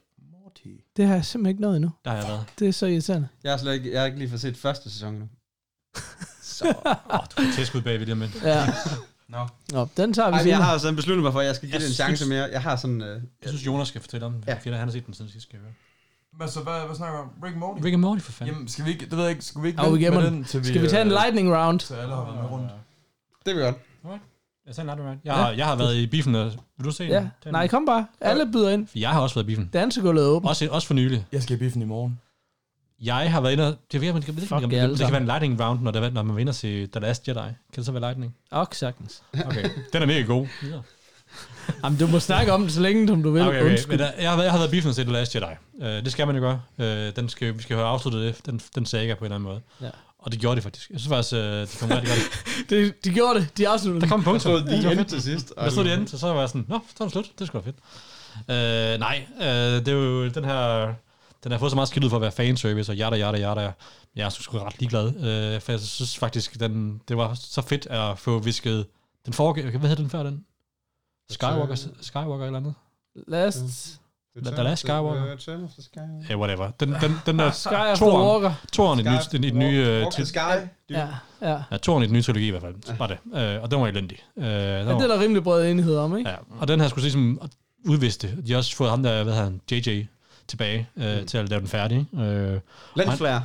Morty. Det har jeg simpelthen ikke nået endnu. Der har jeg været. Det er så irriterende. Jeg har, slet ikke, jeg har ikke lige fået set første sæson endnu. Så. Åh, du kan tæske ud bagved det, men Ja. Nå. Nå, den tager vi Ej, men jeg har sådan besluttet mig for, at jeg skal give Jeg det en synes- chance mere. Jeg har sådan... Øh, jeg synes, Jonas skal fortælle om den, Ja. fordi han har set den siden sidst, skal jeg høre. Hvad, så, hvad, hvad snakker vi om? Rick and Morty? Rick and Morty, for fanden. Jamen, skal vi ikke, det ved jeg ikke, skal vi ikke vi vente gemmer med den. til vi... Skal vi tage en øh, lightning round? Til alle har været med rundt. det vil jeg godt. Jeg tager en light round. Jeg, har, jeg har været i biffen, og vil du se den? Ja. Den. Nej, kom bare. Alle byder ind. For jeg har også været i biffen. Dansegulvet er åbent. Også, også for nylig. Jeg skal i biffen i morgen. Jeg har været inde og... Det, ved, jeg, jeg ved Fuck om det, det, det kan være en lightning round, når, det, når man vinder til The Last Jedi. Kan det så være lightning? Ok, sagtens. Okay. Den er mega god. Ja. Jamen, du må snakke om det, så længe som du vil. Okay, okay. Undskyld. Men, jeg, har, været- jeg har været i biffen til The Last Jedi. Uh, det skal man jo gøre. Uh, den skal, vi skal høre afsluttet det, den, den saga på en eller anden måde. Ja. Og det gjorde de faktisk. Jeg synes faktisk, uh, det kom rigtig godt. Det, de gjorde det. De afsluttede Der kom en punkt. Så de endte til sidst. Der stod de endte, så var jeg sådan, nå, så er det slut. Det skulle være fedt. Uh, nej, uh, det er jo den her... Den har fået så meget skidt ud for at være fanservice, og jada, jada, jada. Jeg er sgu ret ligeglad, uh, for jeg synes faktisk, den, det var så fedt at få visket den forrige... Hvad hedder den før den? Skywalker, Skywalker eller andet? Last The- The Last Skywalker. Return of the Skywalker. Ja, whatever. Den, den, den der Sky toren, Walker. toren i den nye, i den nye, øh, Walk the tri- Sky. Ja, ja. ja, toren i den nye trilogi i hvert fald, var det. Øh, og den var elendig. Øh, den ja. var, Det er der rimelig bred enighed om, ikke? ja. Og den her skulle ligesom udviste. De har også fået ham der, hvad hedder han, JJ, tilbage øh, til at lave den færdig. Øh, Lensflare.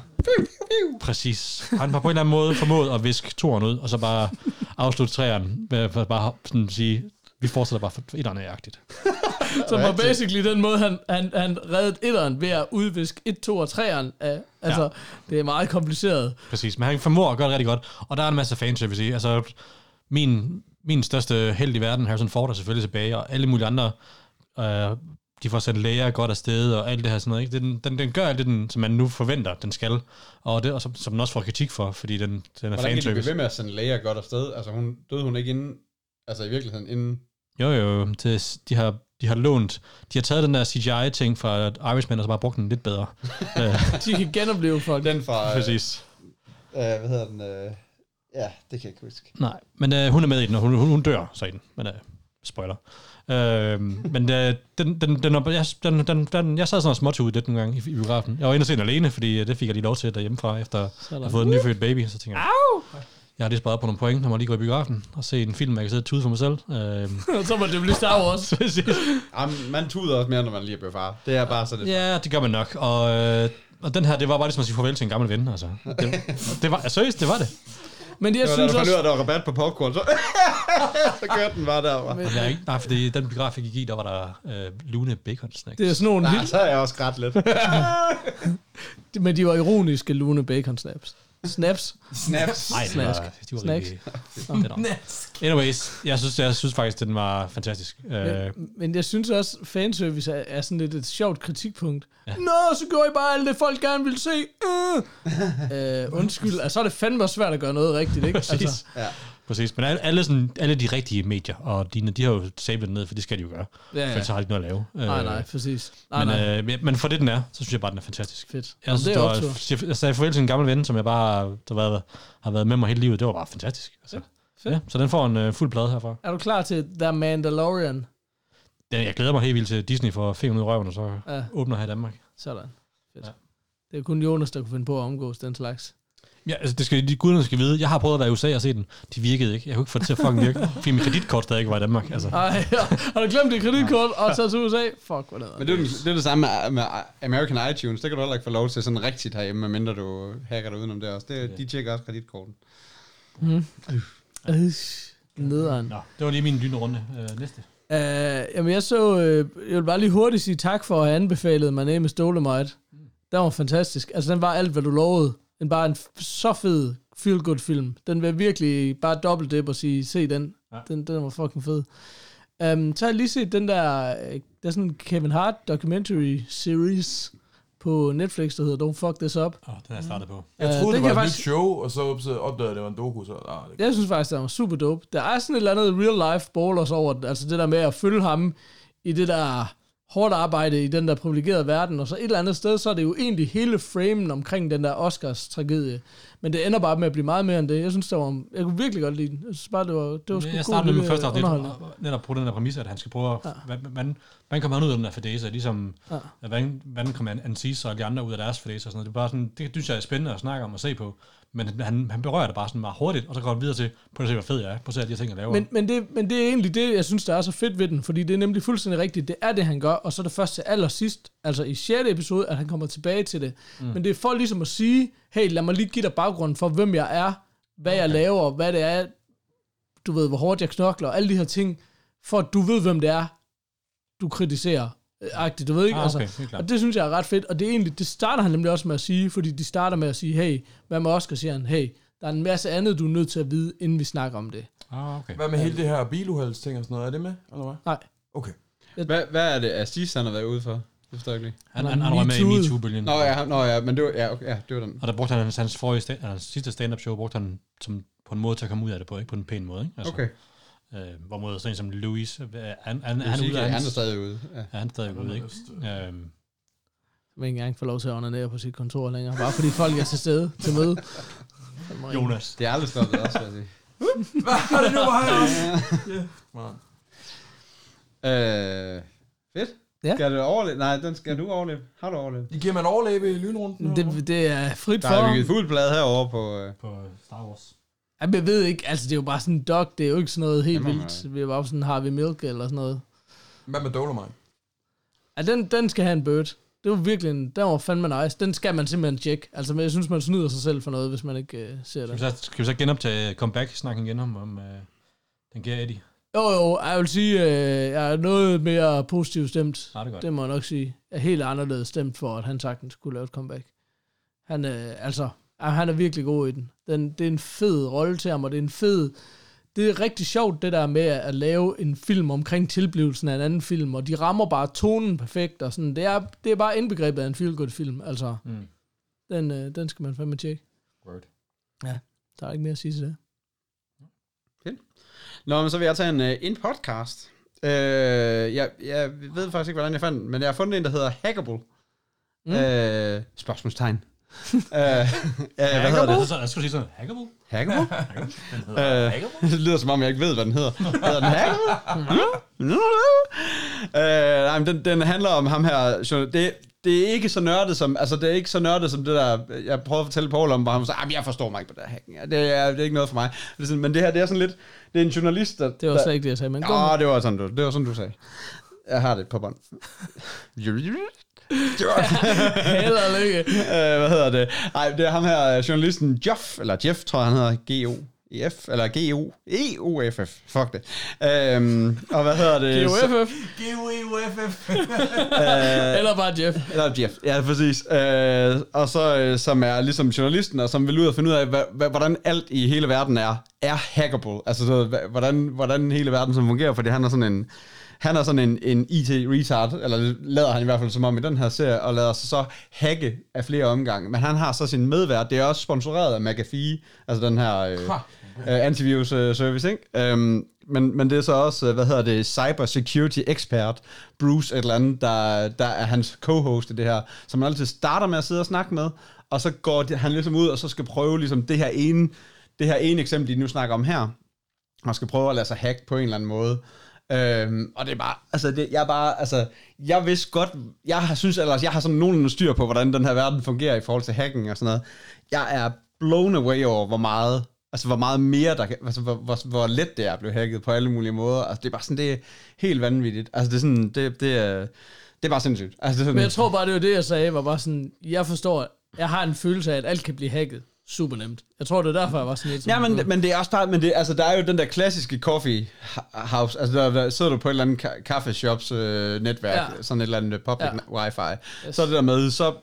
præcis. Han har på en eller anden måde formået at viske toren ud, og så bare afslutte træerne med at bare sådan sige, vi fortsætter bare for et andet agtigt. Som var basically den måde, han, han, han reddede etteren ved at udviske 1, 2 og 3'eren. Af, altså, Ja. det er meget kompliceret. Præcis, men han formår at gøre det rigtig godt. Og der er en masse fanservice i. Altså, min, min største held i verden, Harrison Ford, er selvfølgelig tilbage, og alle mulige andre, øh, de får sendt læger godt afsted, og alt det her sådan noget. Ikke? Den, den, den gør alt det, den, som man nu forventer, den skal. Og det, og som, som den også får kritik for, fordi den, den er Hvordan kan de blive fanservice. ved med at sende læger godt afsted? Altså, hun, døde hun ikke inden... Altså, i virkeligheden inden... Jo, jo, det, de, har, de har lånt, de har taget den der CGI-ting fra Irishman, og så bare brugt den lidt bedre. øh, De kan genopleve folk. Den fra... Øh, præcis. øh, hvad hedder den? Øh, ja, det kan jeg ikke huske. Nej, men øh, hun er med i den, og hun, hun, hun dør så i den. Men øh, Spoiler. Øh, men øh, den, den, den, jeg, den, den, den, jeg sad sådan og småtog ud lidt nogle gange i, i biografen. Jeg var inde og se den alene, fordi øh, det fik jeg lige lov til derhjemmefra, efter at have fået en nyfødt baby. Så tænker jeg, jeg har lige sparet på nogle point, når man lige går i biografen og se en film, jeg kan sidde og tude for mig selv. Øh, så må det blive Star Wars. Jamen, man tuder også mere, når man lige er blevet far. Det er bare så det. Ja, det gør man nok. Og, øh, og den her, det var bare ligesom at sige farvel til en gammel ven. Altså. Det, det var, seriøst, det var det. Men jeg Det var da synes du ud af, også... at der var rabat på popcorn, så, så kørte den bare der. Var. Og jeg er ikke, nej, fordi den biograf, jeg gik i, der var der øh, Lune Bacon Snacks. Det er sådan nogle Nej, helt, så er jeg også grædt lidt. men de var ironiske Lune Bacon Snaps. Snaps. Snaps. Nej, det var, de var Snacks. rigtig... Anyways, jeg synes, jeg synes faktisk, den var fantastisk. Øh, Men, men jeg synes også, fanservice er, er sådan lidt et sjovt kritikpunkt. Ja. Nå, så gjorde I bare alt det, folk gerne ville se. Øh. øh, undskyld, altså, så er det fandme svært at gøre noget rigtigt, ikke? Altså, Ja. Præcis, men alle, sådan, alle de rigtige medier, og de, de har jo sablet ned, for det skal de jo gøre. ja, Ja. ja. For så har de ikke noget at lave. Nej, Øh, nej, præcis. Nej, Men, nej. øh, men- for det, den er, så synes jeg bare, den er fantastisk. Fedt. Jeg, synes, det det er var, optur. jeg, sagde farvel til en gammel ven, som jeg bare har, der været, har været med mig hele livet. Det var bare fantastisk. Altså. Fedt. Ja, så den får en uh, fuld plade herfra. Er du klar til The Mandalorian? Den, jeg glæder mig helt vildt til Disney for fingeren ud i røven, og så Ja, åbner her i Danmark. sådan. Fedt. Ja. Det er kun Jonas, der kunne finde på at omgås den slags. Ja, altså det skal de guderne skal vide. Jeg har prøvet at være i USA og se den. De virkede ikke. Jeg kunne ikke få det til at fucking virke. Fordi min kreditkort stadig ikke var i Danmark. Altså. Ej, har du glemt dit kreditkort og taget til USA? Fuck, hvad det Men det er, det er det samme med, med American iTunes. Det kan du heller ikke få lov til sådan rigtigt herhjemme, medmindre du hacker dig udenom det også. Det, de tjekker også kreditkorten. Øh, nederen. Nå, det var lige min dyne runde. Uh, næste. Uh, jamen, jeg så... Øh, jeg vil bare lige hurtigt sige tak for at have anbefalet My Name is Dolomite. Den var fantastisk. Altså, den var alt, hvad du lovede. Den bare en så fed feel-good film. Den vil virkelig bare dobbelt dip og sige, se den. Ja. Den, den var fucking fed. Um, så har jeg lige set den der... øh, Der er sådan en Kevin Hart documentary series på Netflix, der hedder Don't Fuck This Up. Åh, oh, den er jeg startet på. Jeg Øh, troede, det det var et faktisk- nyt show, og så, opdagede jeg, at det var en doku, så... Ah, det, Jeg synes faktisk, det var super dope. Der er sådan et eller andet real life ballers over det. Altså det der med at følge ham i det der hårdt arbejde i den der privilegerede verden, og så et eller andet sted, så er det jo egentlig hele framen omkring den der Oscars tragedie. Men det ender bare med at blive meget mere end det. Jeg synes, det var, jeg kunne virkelig godt lide den. Jeg synes bare, det var, det var sgu jeg startede med første afsnit, netop på den der præmis, at han skal prøve at, ja. hvordan, hvordan kommer han ud af den her fadese, ligesom, Ja. hvordan, hvordan kommer Ansis og de andre ud af deres fadese og sådan noget. Det er bare sådan, det synes jeg er spændende at snakke om og se på, men han, han berører det bare sådan meget hurtigt, og så går han videre til, prøv at se, hvor fed jeg er, prøv at se de her ting, jeg laver. Men, men, det, men det er egentlig det, jeg synes, der er så fedt ved den, fordi det er nemlig fuldstændig rigtigt. Det er det, han gør, og så er det først til allersidst, altså i 6. episode, at han kommer tilbage til det. Mm. Men det er for ligesom at sige, hey, lad mig lige give dig baggrunden for, hvem jeg er, hvad jeg laver, hvad det er, du ved, hvor hårdt jeg knokler, og alle de her ting, for at du ved, hvem det er, du kritiserer. Øh, Agtigt, du ved ikke? Ah, altså, okay, klart. og det synes jeg er ret fedt, og det er egentlig, det starter han nemlig også med at sige, fordi de starter med at sige, hey, hvad med Oscar, siger han, hey, der er en masse andet, du er nødt til at vide, inden vi snakker om det. Ah, okay. hvad med hele det her biluhelds ting og sådan noget? Er det med, eller hvad? Nej. Okay. Hvad, hvad er det, Aziz han har været ude for? Det forstår jeg ikke. Han, Han han, han var med i. MeToo-bølgen. Nå ja, nå, ja men det var, ja, okay, ja, det var den. Og der brugte han hans, hans, forrige stand, hans sidste stand-up show, brugte han som, på en måde til at komme ud af det på, ikke på en pæn måde. Ikke? Altså, Okay. Øh, hvor mod sådan en som Louis, øh, han, han, Han, han, er ude af han er stadig ude. Ja. han er stadig ude, ikke? Øhm, vil ikke engang få lov til at onanere på sit kontor længere, bare fordi folk er til stede til møde. Jonas. Det er aldrig stoppet også, vil jeg sige. Hvad er det nu, var her? Øh, fedt. Ja. Skal du overleve? Nej, den skal du overleve. Har du overlevet? I giver man overleve i lynrunden? Det, det er frit Der for. er bygget fuld blad herovre på... Øh, På Star Wars. Jamen, jeg ved ikke, altså det er jo bare sådan en dog, det er jo ikke sådan noget helt Det man vildt. Vi er bare sådan, har vi milk eller sådan noget. Hvad med Dolomite? Ja, den, den skal have en bird. Det var virkelig en, den var fandme nice. Den skal man simpelthen tjekke. Altså, men jeg synes, man snyder sig selv for noget, hvis man ikke øh, ser Skal vi, det. så, skal vi så genoptage comeback-snakken igen om, om øh, den kære Eddie? Jo, jo, jeg vil sige, øh, jeg er noget mere positivt stemt. Nej, det er godt. Det må jeg nok sige. Jeg er helt anderledes stemt for, at han sagtens kunne lave et comeback. Han, øh, altså, ja, han er virkelig god i den. den. Det er en fed rolle til ham, og det er en fed... Det er rigtig sjovt, det der med at lave en film omkring tilblivelsen af en anden film, og de rammer bare tonen perfekt, og sådan. Det er, det er bare indbegrebet af en feel-good film, altså. Mm. Den, øh, den skal man fandme tjekke. Word. Der er ikke mere at sige til det. Nå, men så vil jeg tage en, øh, en podcast. Øh, jeg, jeg ved faktisk ikke, hvordan jeg fandt den, men jeg har fundet en, der hedder Hackable. Mm. Mm. Øh, spørgsmålstegn. Uh, uh, hvad hedder det? Jeg skulle sige sådan, Hackable? Hackable? Uh, det lyder som om, jeg ikke ved, hvad den hedder. Hedder den Hackable? uh, nej, men den, den handler om ham her. Det, det er ikke så nørdet som, altså det er ikke så nørdet som det der, jeg prøvede at fortælle Paul om, hvor han sagde, "Ah, jeg forstår mig ikke på det her hacking. Det er, det er ikke noget for mig. Det er sådan, men det her, det er sådan lidt, det er en journalist, der... Det var der, slet ikke det, jeg sagde, men Åh, det var sådan, du, det var sådan, du sagde. Jeg har det på bånd. Held og lykke. øh, hvad hedder det? Nej, det er ham her, øh, journalisten Jeff, eller Jeff, tror jeg, han hedder, G-O-E-F, eller G-O, E-O-F-F, fuck det. Øhm, og hvad hedder det? Så- GOFF. G-U-E-U-F-F. Eller bare Jeff. Eller Jeff, ja, præcis. Øh, og så, øh, som er ligesom journalisten, og som vil ud og finde ud af, hva- hvordan alt i hele verden er, er hackable. Altså, så, hvordan, hvordan hele verden som fungerer, fordi han er sådan en, han er sådan en, en IT-retard, eller lader han i hvert fald som om i den her serie, og lader sig så hacke af flere omgange. Men han har så sin medvært, det er også sponsoreret af McAfee, altså den her øh, øh, antivirus øh, service, ikke? Øhm, men, men det er så også, øh, hvad hedder det, cyber security expert, Bruce et eller andet, der, der er hans co-host i det her, som man altid starter med at sidde og snakke med, og så går det, han ligesom ud, og så skal prøve ligesom det her ene, det her ene eksempel, de nu snakker om her, og skal prøve at lade sig hack på en eller anden måde. Øhm, og det er bare, altså, det, jeg er bare, altså, jeg vidste godt, jeg har, synes ellers, altså, jeg har sådan nogenlunde styr på, hvordan den her verden fungerer i forhold til hacking og sådan noget. Jeg er blown away over, hvor meget, altså, hvor meget mere, der kan, altså, hvor, hvor, hvor let det er at blive hacket på alle mulige måder. Altså, det er bare sådan, det er helt vanvittigt. Altså, det er sådan, det, det er, det er bare sindssygt. Altså, det er sådan, Men jeg tror bare, det var det, jeg sagde, var bare sådan, jeg forstår, jeg har en følelse af, at alt kan blive hacket super nemt. Jeg tror, det er derfor, jeg var sådan lidt... Ja, men, men det er også bare, men det, altså, der er jo den der klassiske coffee house, altså der, der sidder du på et eller andet ka- kaffeshops øh, netværk, ja. Sådan et eller andet public Ja. wifi, yes. så er det der med, så,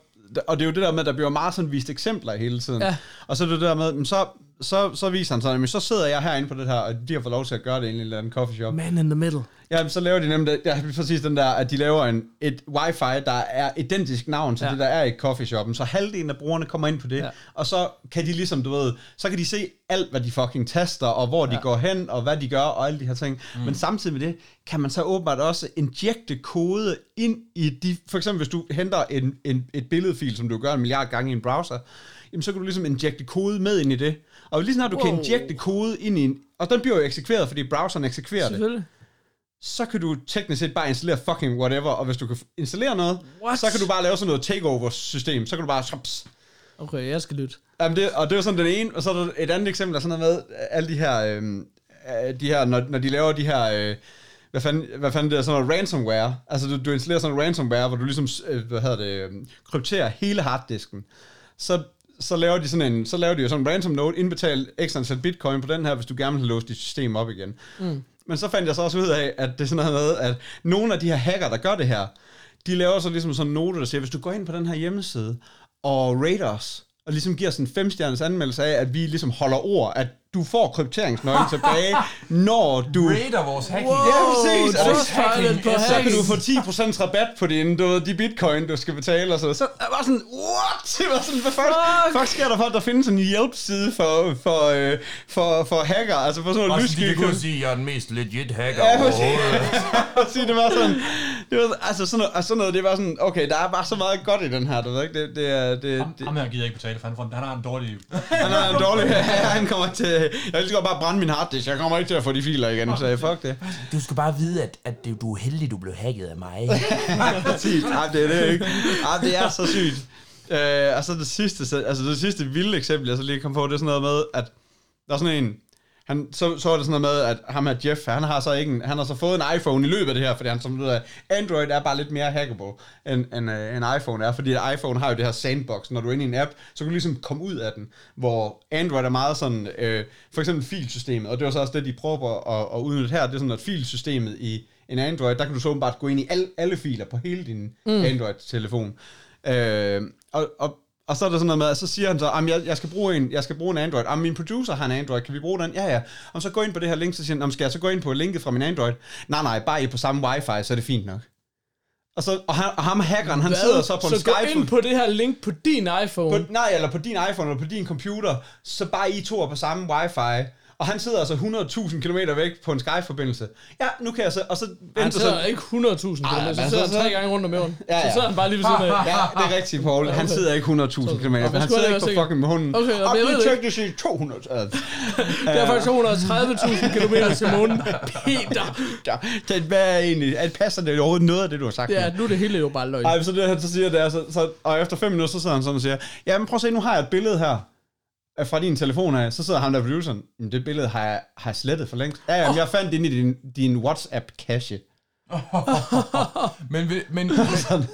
og det er jo det der med, at der bliver meget sådan vist eksempler hele tiden, Ja. og så er det der med, så, så, så viser han sådan, men så sidder jeg herinde på det her, og de har fået lov til at gøre det i en eller anden coffee shop. Man in the middle. Ja, så laver de nemlig, ja, præcis den der, at de laver en, et wifi, der er identisk navn til ja. Det, der er i coffeeshoppen, så halvdelen af brugerne kommer ind på det. Ja. og så kan de ligesom, du ved, så kan de se alt, hvad de fucking taster, og hvor ja. de går hen, og hvad de gør, og alle de her ting. Mm. Men samtidig med det, kan man så åbenbart også injekte kode ind i de, for eksempel hvis du henter en, en, et billedfil, som du gør en milliard gange i en browser, jamen så kan du ligesom injekte kode med ind i det. Og lige snart du wow. kan Wow. injekte kode ind i en, og den bliver jo eksekveret, fordi browseren eksekverer det så kan du teknisk set bare installere fucking whatever, og hvis du kan installere noget, What? så kan du bare lave sådan noget takeover-system, så kan du bare... Shups. Okay, jeg skal lytte. Jamen det, og det er sådan den ene, og så er der et andet eksempel, der er sådan noget med, alle de her, øhm, øh, de her når, når de laver de her, øh, hvad fanden, hvad fanden det er, sådan noget ransomware, altså du, du installerer sådan noget ransomware, hvor du ligesom, øh, hvad hedder det, øh, krypterer hele harddisken, så så laver de sådan en, så laver de jo sådan en ransom note, indbetal x antal bitcoin på den her, hvis du gerne vil låse dit system op igen. Mm. Men så fandt jeg så også ud af, at det er sådan noget med, at nogle af de her hacker, der gør det her, de laver så ligesom sådan en note, der siger, hvis du går ind på den her hjemmeside og rater os, og ligesom giver sådan en femstjerners anmeldelse af, at vi ligesom holder ord, at du får krypteringsnøglen tilbage, når du... Raider vores hacking. Wow. Ja, præcis. Og Trustpilot på så kan hacking. du få 10% rabat på din, du ved, de bitcoin, du skal betale og så. Så jeg var sådan, what? Det var sådan, hvad fuck, Fuck. fuck sker der for, at der findes en hjælpside for, for, øh, for, for hacker, altså for sådan noget Og så de og sige, at jeg er den mest legit hacker Ja, overhovedet. Præcis, det var sådan, det var, altså sådan noget, altså sådan noget, det var sådan, okay, der er bare så meget godt i den her, du ved ikke, det, det er, det, Ham, det, ham her gider ikke betale, for han, får- han har en dårlig... han er en dårlig, han kommer til, jeg lige godt bare brænde min harddisk, jeg kommer ikke til at få de filer igen, så jeg, fuck det. Du skal bare vide, at, at du er heldig, du blev hacket af mig. Præcis. Ej, det er det ikke. Ej, det er så sygt. Øh, og så det sidste, så- altså det sidste vilde eksempel, jeg så lige kom på, det er sådan noget med, at der er sådan en, han, så, så er det sådan noget med, at ham her Jeff, han har så ikke en, han har så fået en iPhone i løbet af det her, fordi han som ved, at Android er bare lidt mere hackable, end, end, uh, end iPhone er, fordi iPhone har jo det her sandbox, når du er inde i en app, så kan du ligesom komme ud af den, hvor Android er meget sådan, øh, for eksempel filsystemet, og det var så også det, de prøver at, at udnytte her, det er sådan, at filsystemet i en Android, der kan du så åbenbart gå ind i alle, alle filer på hele din mm. Android-telefon. Øh, og, og, og så er der sådan noget med, at så siger han så, at jeg, jeg, skal bruge en, jeg skal bruge en Android. Jamen, min producer har en Android, kan vi bruge den? Ja, ja. Og så gå ind på det her link, så siger han, "Jamen, skal jeg så gå ind på linket fra min Android? Nej, nej, bare I på samme wifi, så er det fint nok. Og, så, og, han, og ham hackeren, han sidder så på en så gå Skype. ind på det her link på din iPhone. På, nej, eller på din iPhone eller på din computer, så bare I to er på samme wifi, Og han sidder altså 100.000 km væk på en Skype-forbindelse. Ja, nu kan jeg så... Og så Han venter sidder sådan, ikke 100.000 km, så så- sidder han så- tre gange rundt om jorden. Ja, ja. Så sidder han bare lige ved siden af. Ja, det er rigtigt, Paul. Han sidder ikke 100.000 km. Han sidder ikke på fucking med hunden. Okay, og men jeg du ved det tjekke, det siger 200. Øh, Det er faktisk 230.000 km til månen. Peter! ja, det, hvad er egentlig... Er, passer det overhovedet noget af det, du har sagt? nu? Ja, nu er det hele jo bare løgn. Ej, så det han så siger, det er, så, så, og efter fem minutter, så sidder han sådan og siger, ja, men prøv at se, nu har jeg et billede her øh, fra din telefon af. Så sidder han der produceren, men det billede har jeg, har jeg slettet for længst. Ja, jamen, jeg fandt det inde i din, din WhatsApp-cache. Men, men, men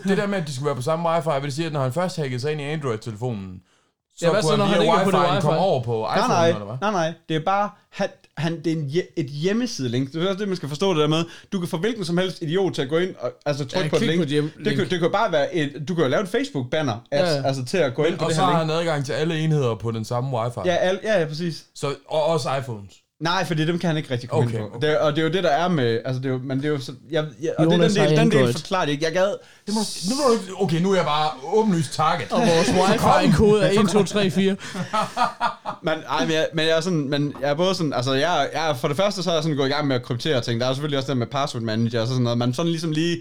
det der med, at de skulle være på samme wifi, vil det sige, at når han først hackede sig ind i Android-telefonen, så Ja, hvad så, kunne når han via ikke er på det wifi'en wifi? komme over på Nej, iPhone, nej, eller hvad? nej, nej, det er bare, han, det er en, et hjemmesidelink. Det er også det, man skal forstå det der med. Du kan få hvilken som helst idiot til at gå ind og altså, trykke Ja, på et link. på et hjem- det, kan, det kan bare være et, du kan jo lave et Facebook-banner, Ja, altså, ja. altså til at gå ind på Og det så her har link. han adgang til alle enheder på den samme wifi. Ja, al, ja, ja, præcis. Så, og også iPhones. Nej, fordi dem kan han ikke rigtig komme Okay, ind på. okay. Det, og det er jo det, der er med... Altså, det er jo, men det er jo så... Jeg, jeg, og Jonas det er den del, den del forklarer det ikke. Jeg gad... Det må, nu må okay, nu er jeg bare åbenlyst target. Og vores wifi-kode er 1, 2, 3, 4. Men, ej, men, jeg, men jeg er sådan... Men jeg er både sådan... Altså, jeg, jeg, for det første, så er jeg sådan gået i gang med at kryptere ting. Der er selvfølgelig også det med password manager og sådan noget. Man sådan ligesom lige...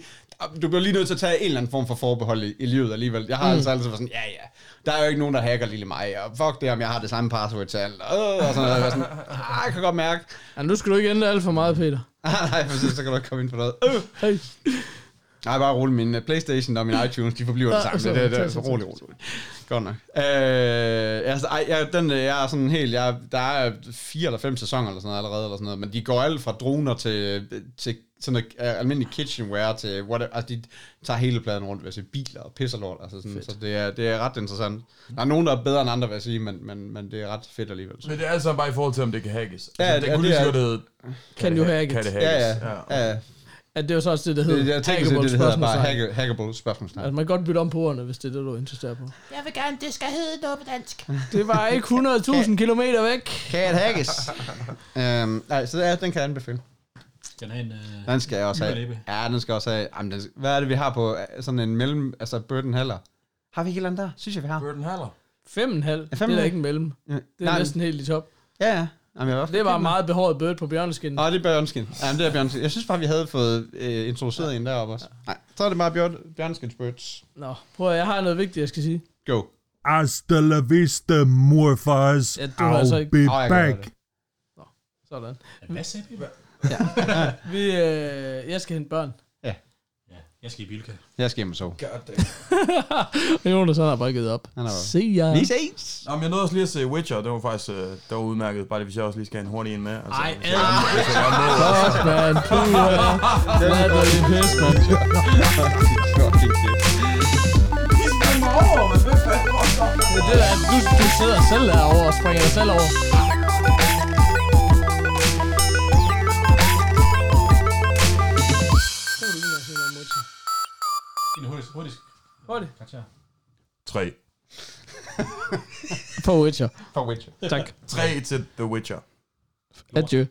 Du bliver lige nødt til at tage en eller anden form for forbehold i, i livet alligevel. Jeg har mm. altså altid været sådan, ja, ja. Der er jo ikke nogen, der hacker lille mig. Og fuck det, om jeg har det samme password til alt. Øh, og sådan noget. Jeg sådan, ah, jeg kan godt mærke. Ja, nu skal du ikke ændre alt for meget, Peter. Ah, nej, præcis, så kan du ikke komme ind på noget. Øh. Hey. Nej, bare rolig. Min uh, Playstation og min iTunes, de forbliver det samme. så- Det, det, det, så- rolig, rolig. Godt nok. Øh, altså, ej, jeg, den, øh, jeg er sådan helt, jeg, der er fire eller fem sæsoner eller sådan noget allerede, eller sådan noget, men de går alt fra droner til, til sådan noget uh, almindelig kitchenware til, what, altså de tager hele pladen rundt, vil jeg sige, biler og pisser lort, altså sådan, så det er, det er ret interessant. Der er nogen, der er bedre end andre, vil jeg sige, men, men, men det er ret fedt alligevel. Så. Men det er altså bare i forhold til, om det kan hackes. Ja, altså, det- det kunne det lige så er- godt hedde, you det- hack it? Kan det hackes? Ja, ja, ja. ja. Ja, det er jo så også det, der Det, hedder jeg tænker, det, det, det hedder bare hack, hackable spørgsmålstegn. Altså, man kan godt bytte om på ordene, hvis det er det, du insisterer på. Jeg vil gerne, det skal hedde noget på dansk. Det var ikke 100.000 km væk. Kan det hackes? øhm, nej, så ja, den kan jeg anbefale. Skal den have en... Øh, Den skal jeg også have. Ja, den skal også have. Jamen, den, hvad er det, vi har på øh, sådan en mellem... Altså, Burden Haller? Har vi ikke eller andet der? Synes jeg, vi har. Burden Haller. 5,5. Det er da ikke en mellem. Ja, Det er nej, næsten helt i top. Ja, ja. Jamen, jeg var Det var meget behåret bødt på bjørneskin. Nå, det er Bjørnskin. Jamen, det er Bjørnskin. Jeg synes bare, vi havde fået øh, introduceret en deroppe også. Nej, så er det bare Bjørn, Bjørnskins Birds. Nå, prøv at, jeg har noget vigtigt, jeg skal sige. Go. Hasta la vista, morfars. Ja, du har altså I'll ikke- be gøre back. det. Sådan. Hvad sagde vi? Vi, øh, jeg skal hente børn. Ja, jeg skal i Bilka. Jeg skal hjem og sove. Og Jonas, han har bare givet op. Han er bare- Se jer. Vi ses! Nå, men jeg nåede også lige at se Witcher, det var faktisk øh, det var udmærket, bare det, hvis jeg også lige skal have en hurtig en med. Altså, Ej, må. Fuck, man. Puh, ja. Hvad er det, det pis, man? Men det der, du, du sidder selv derovre og springer dig selv over. En hurtig, hurtig Hurtigt. karakter. Tre. På Witcher. For Witcher. Tak. Tre til The Witcher. Adieu.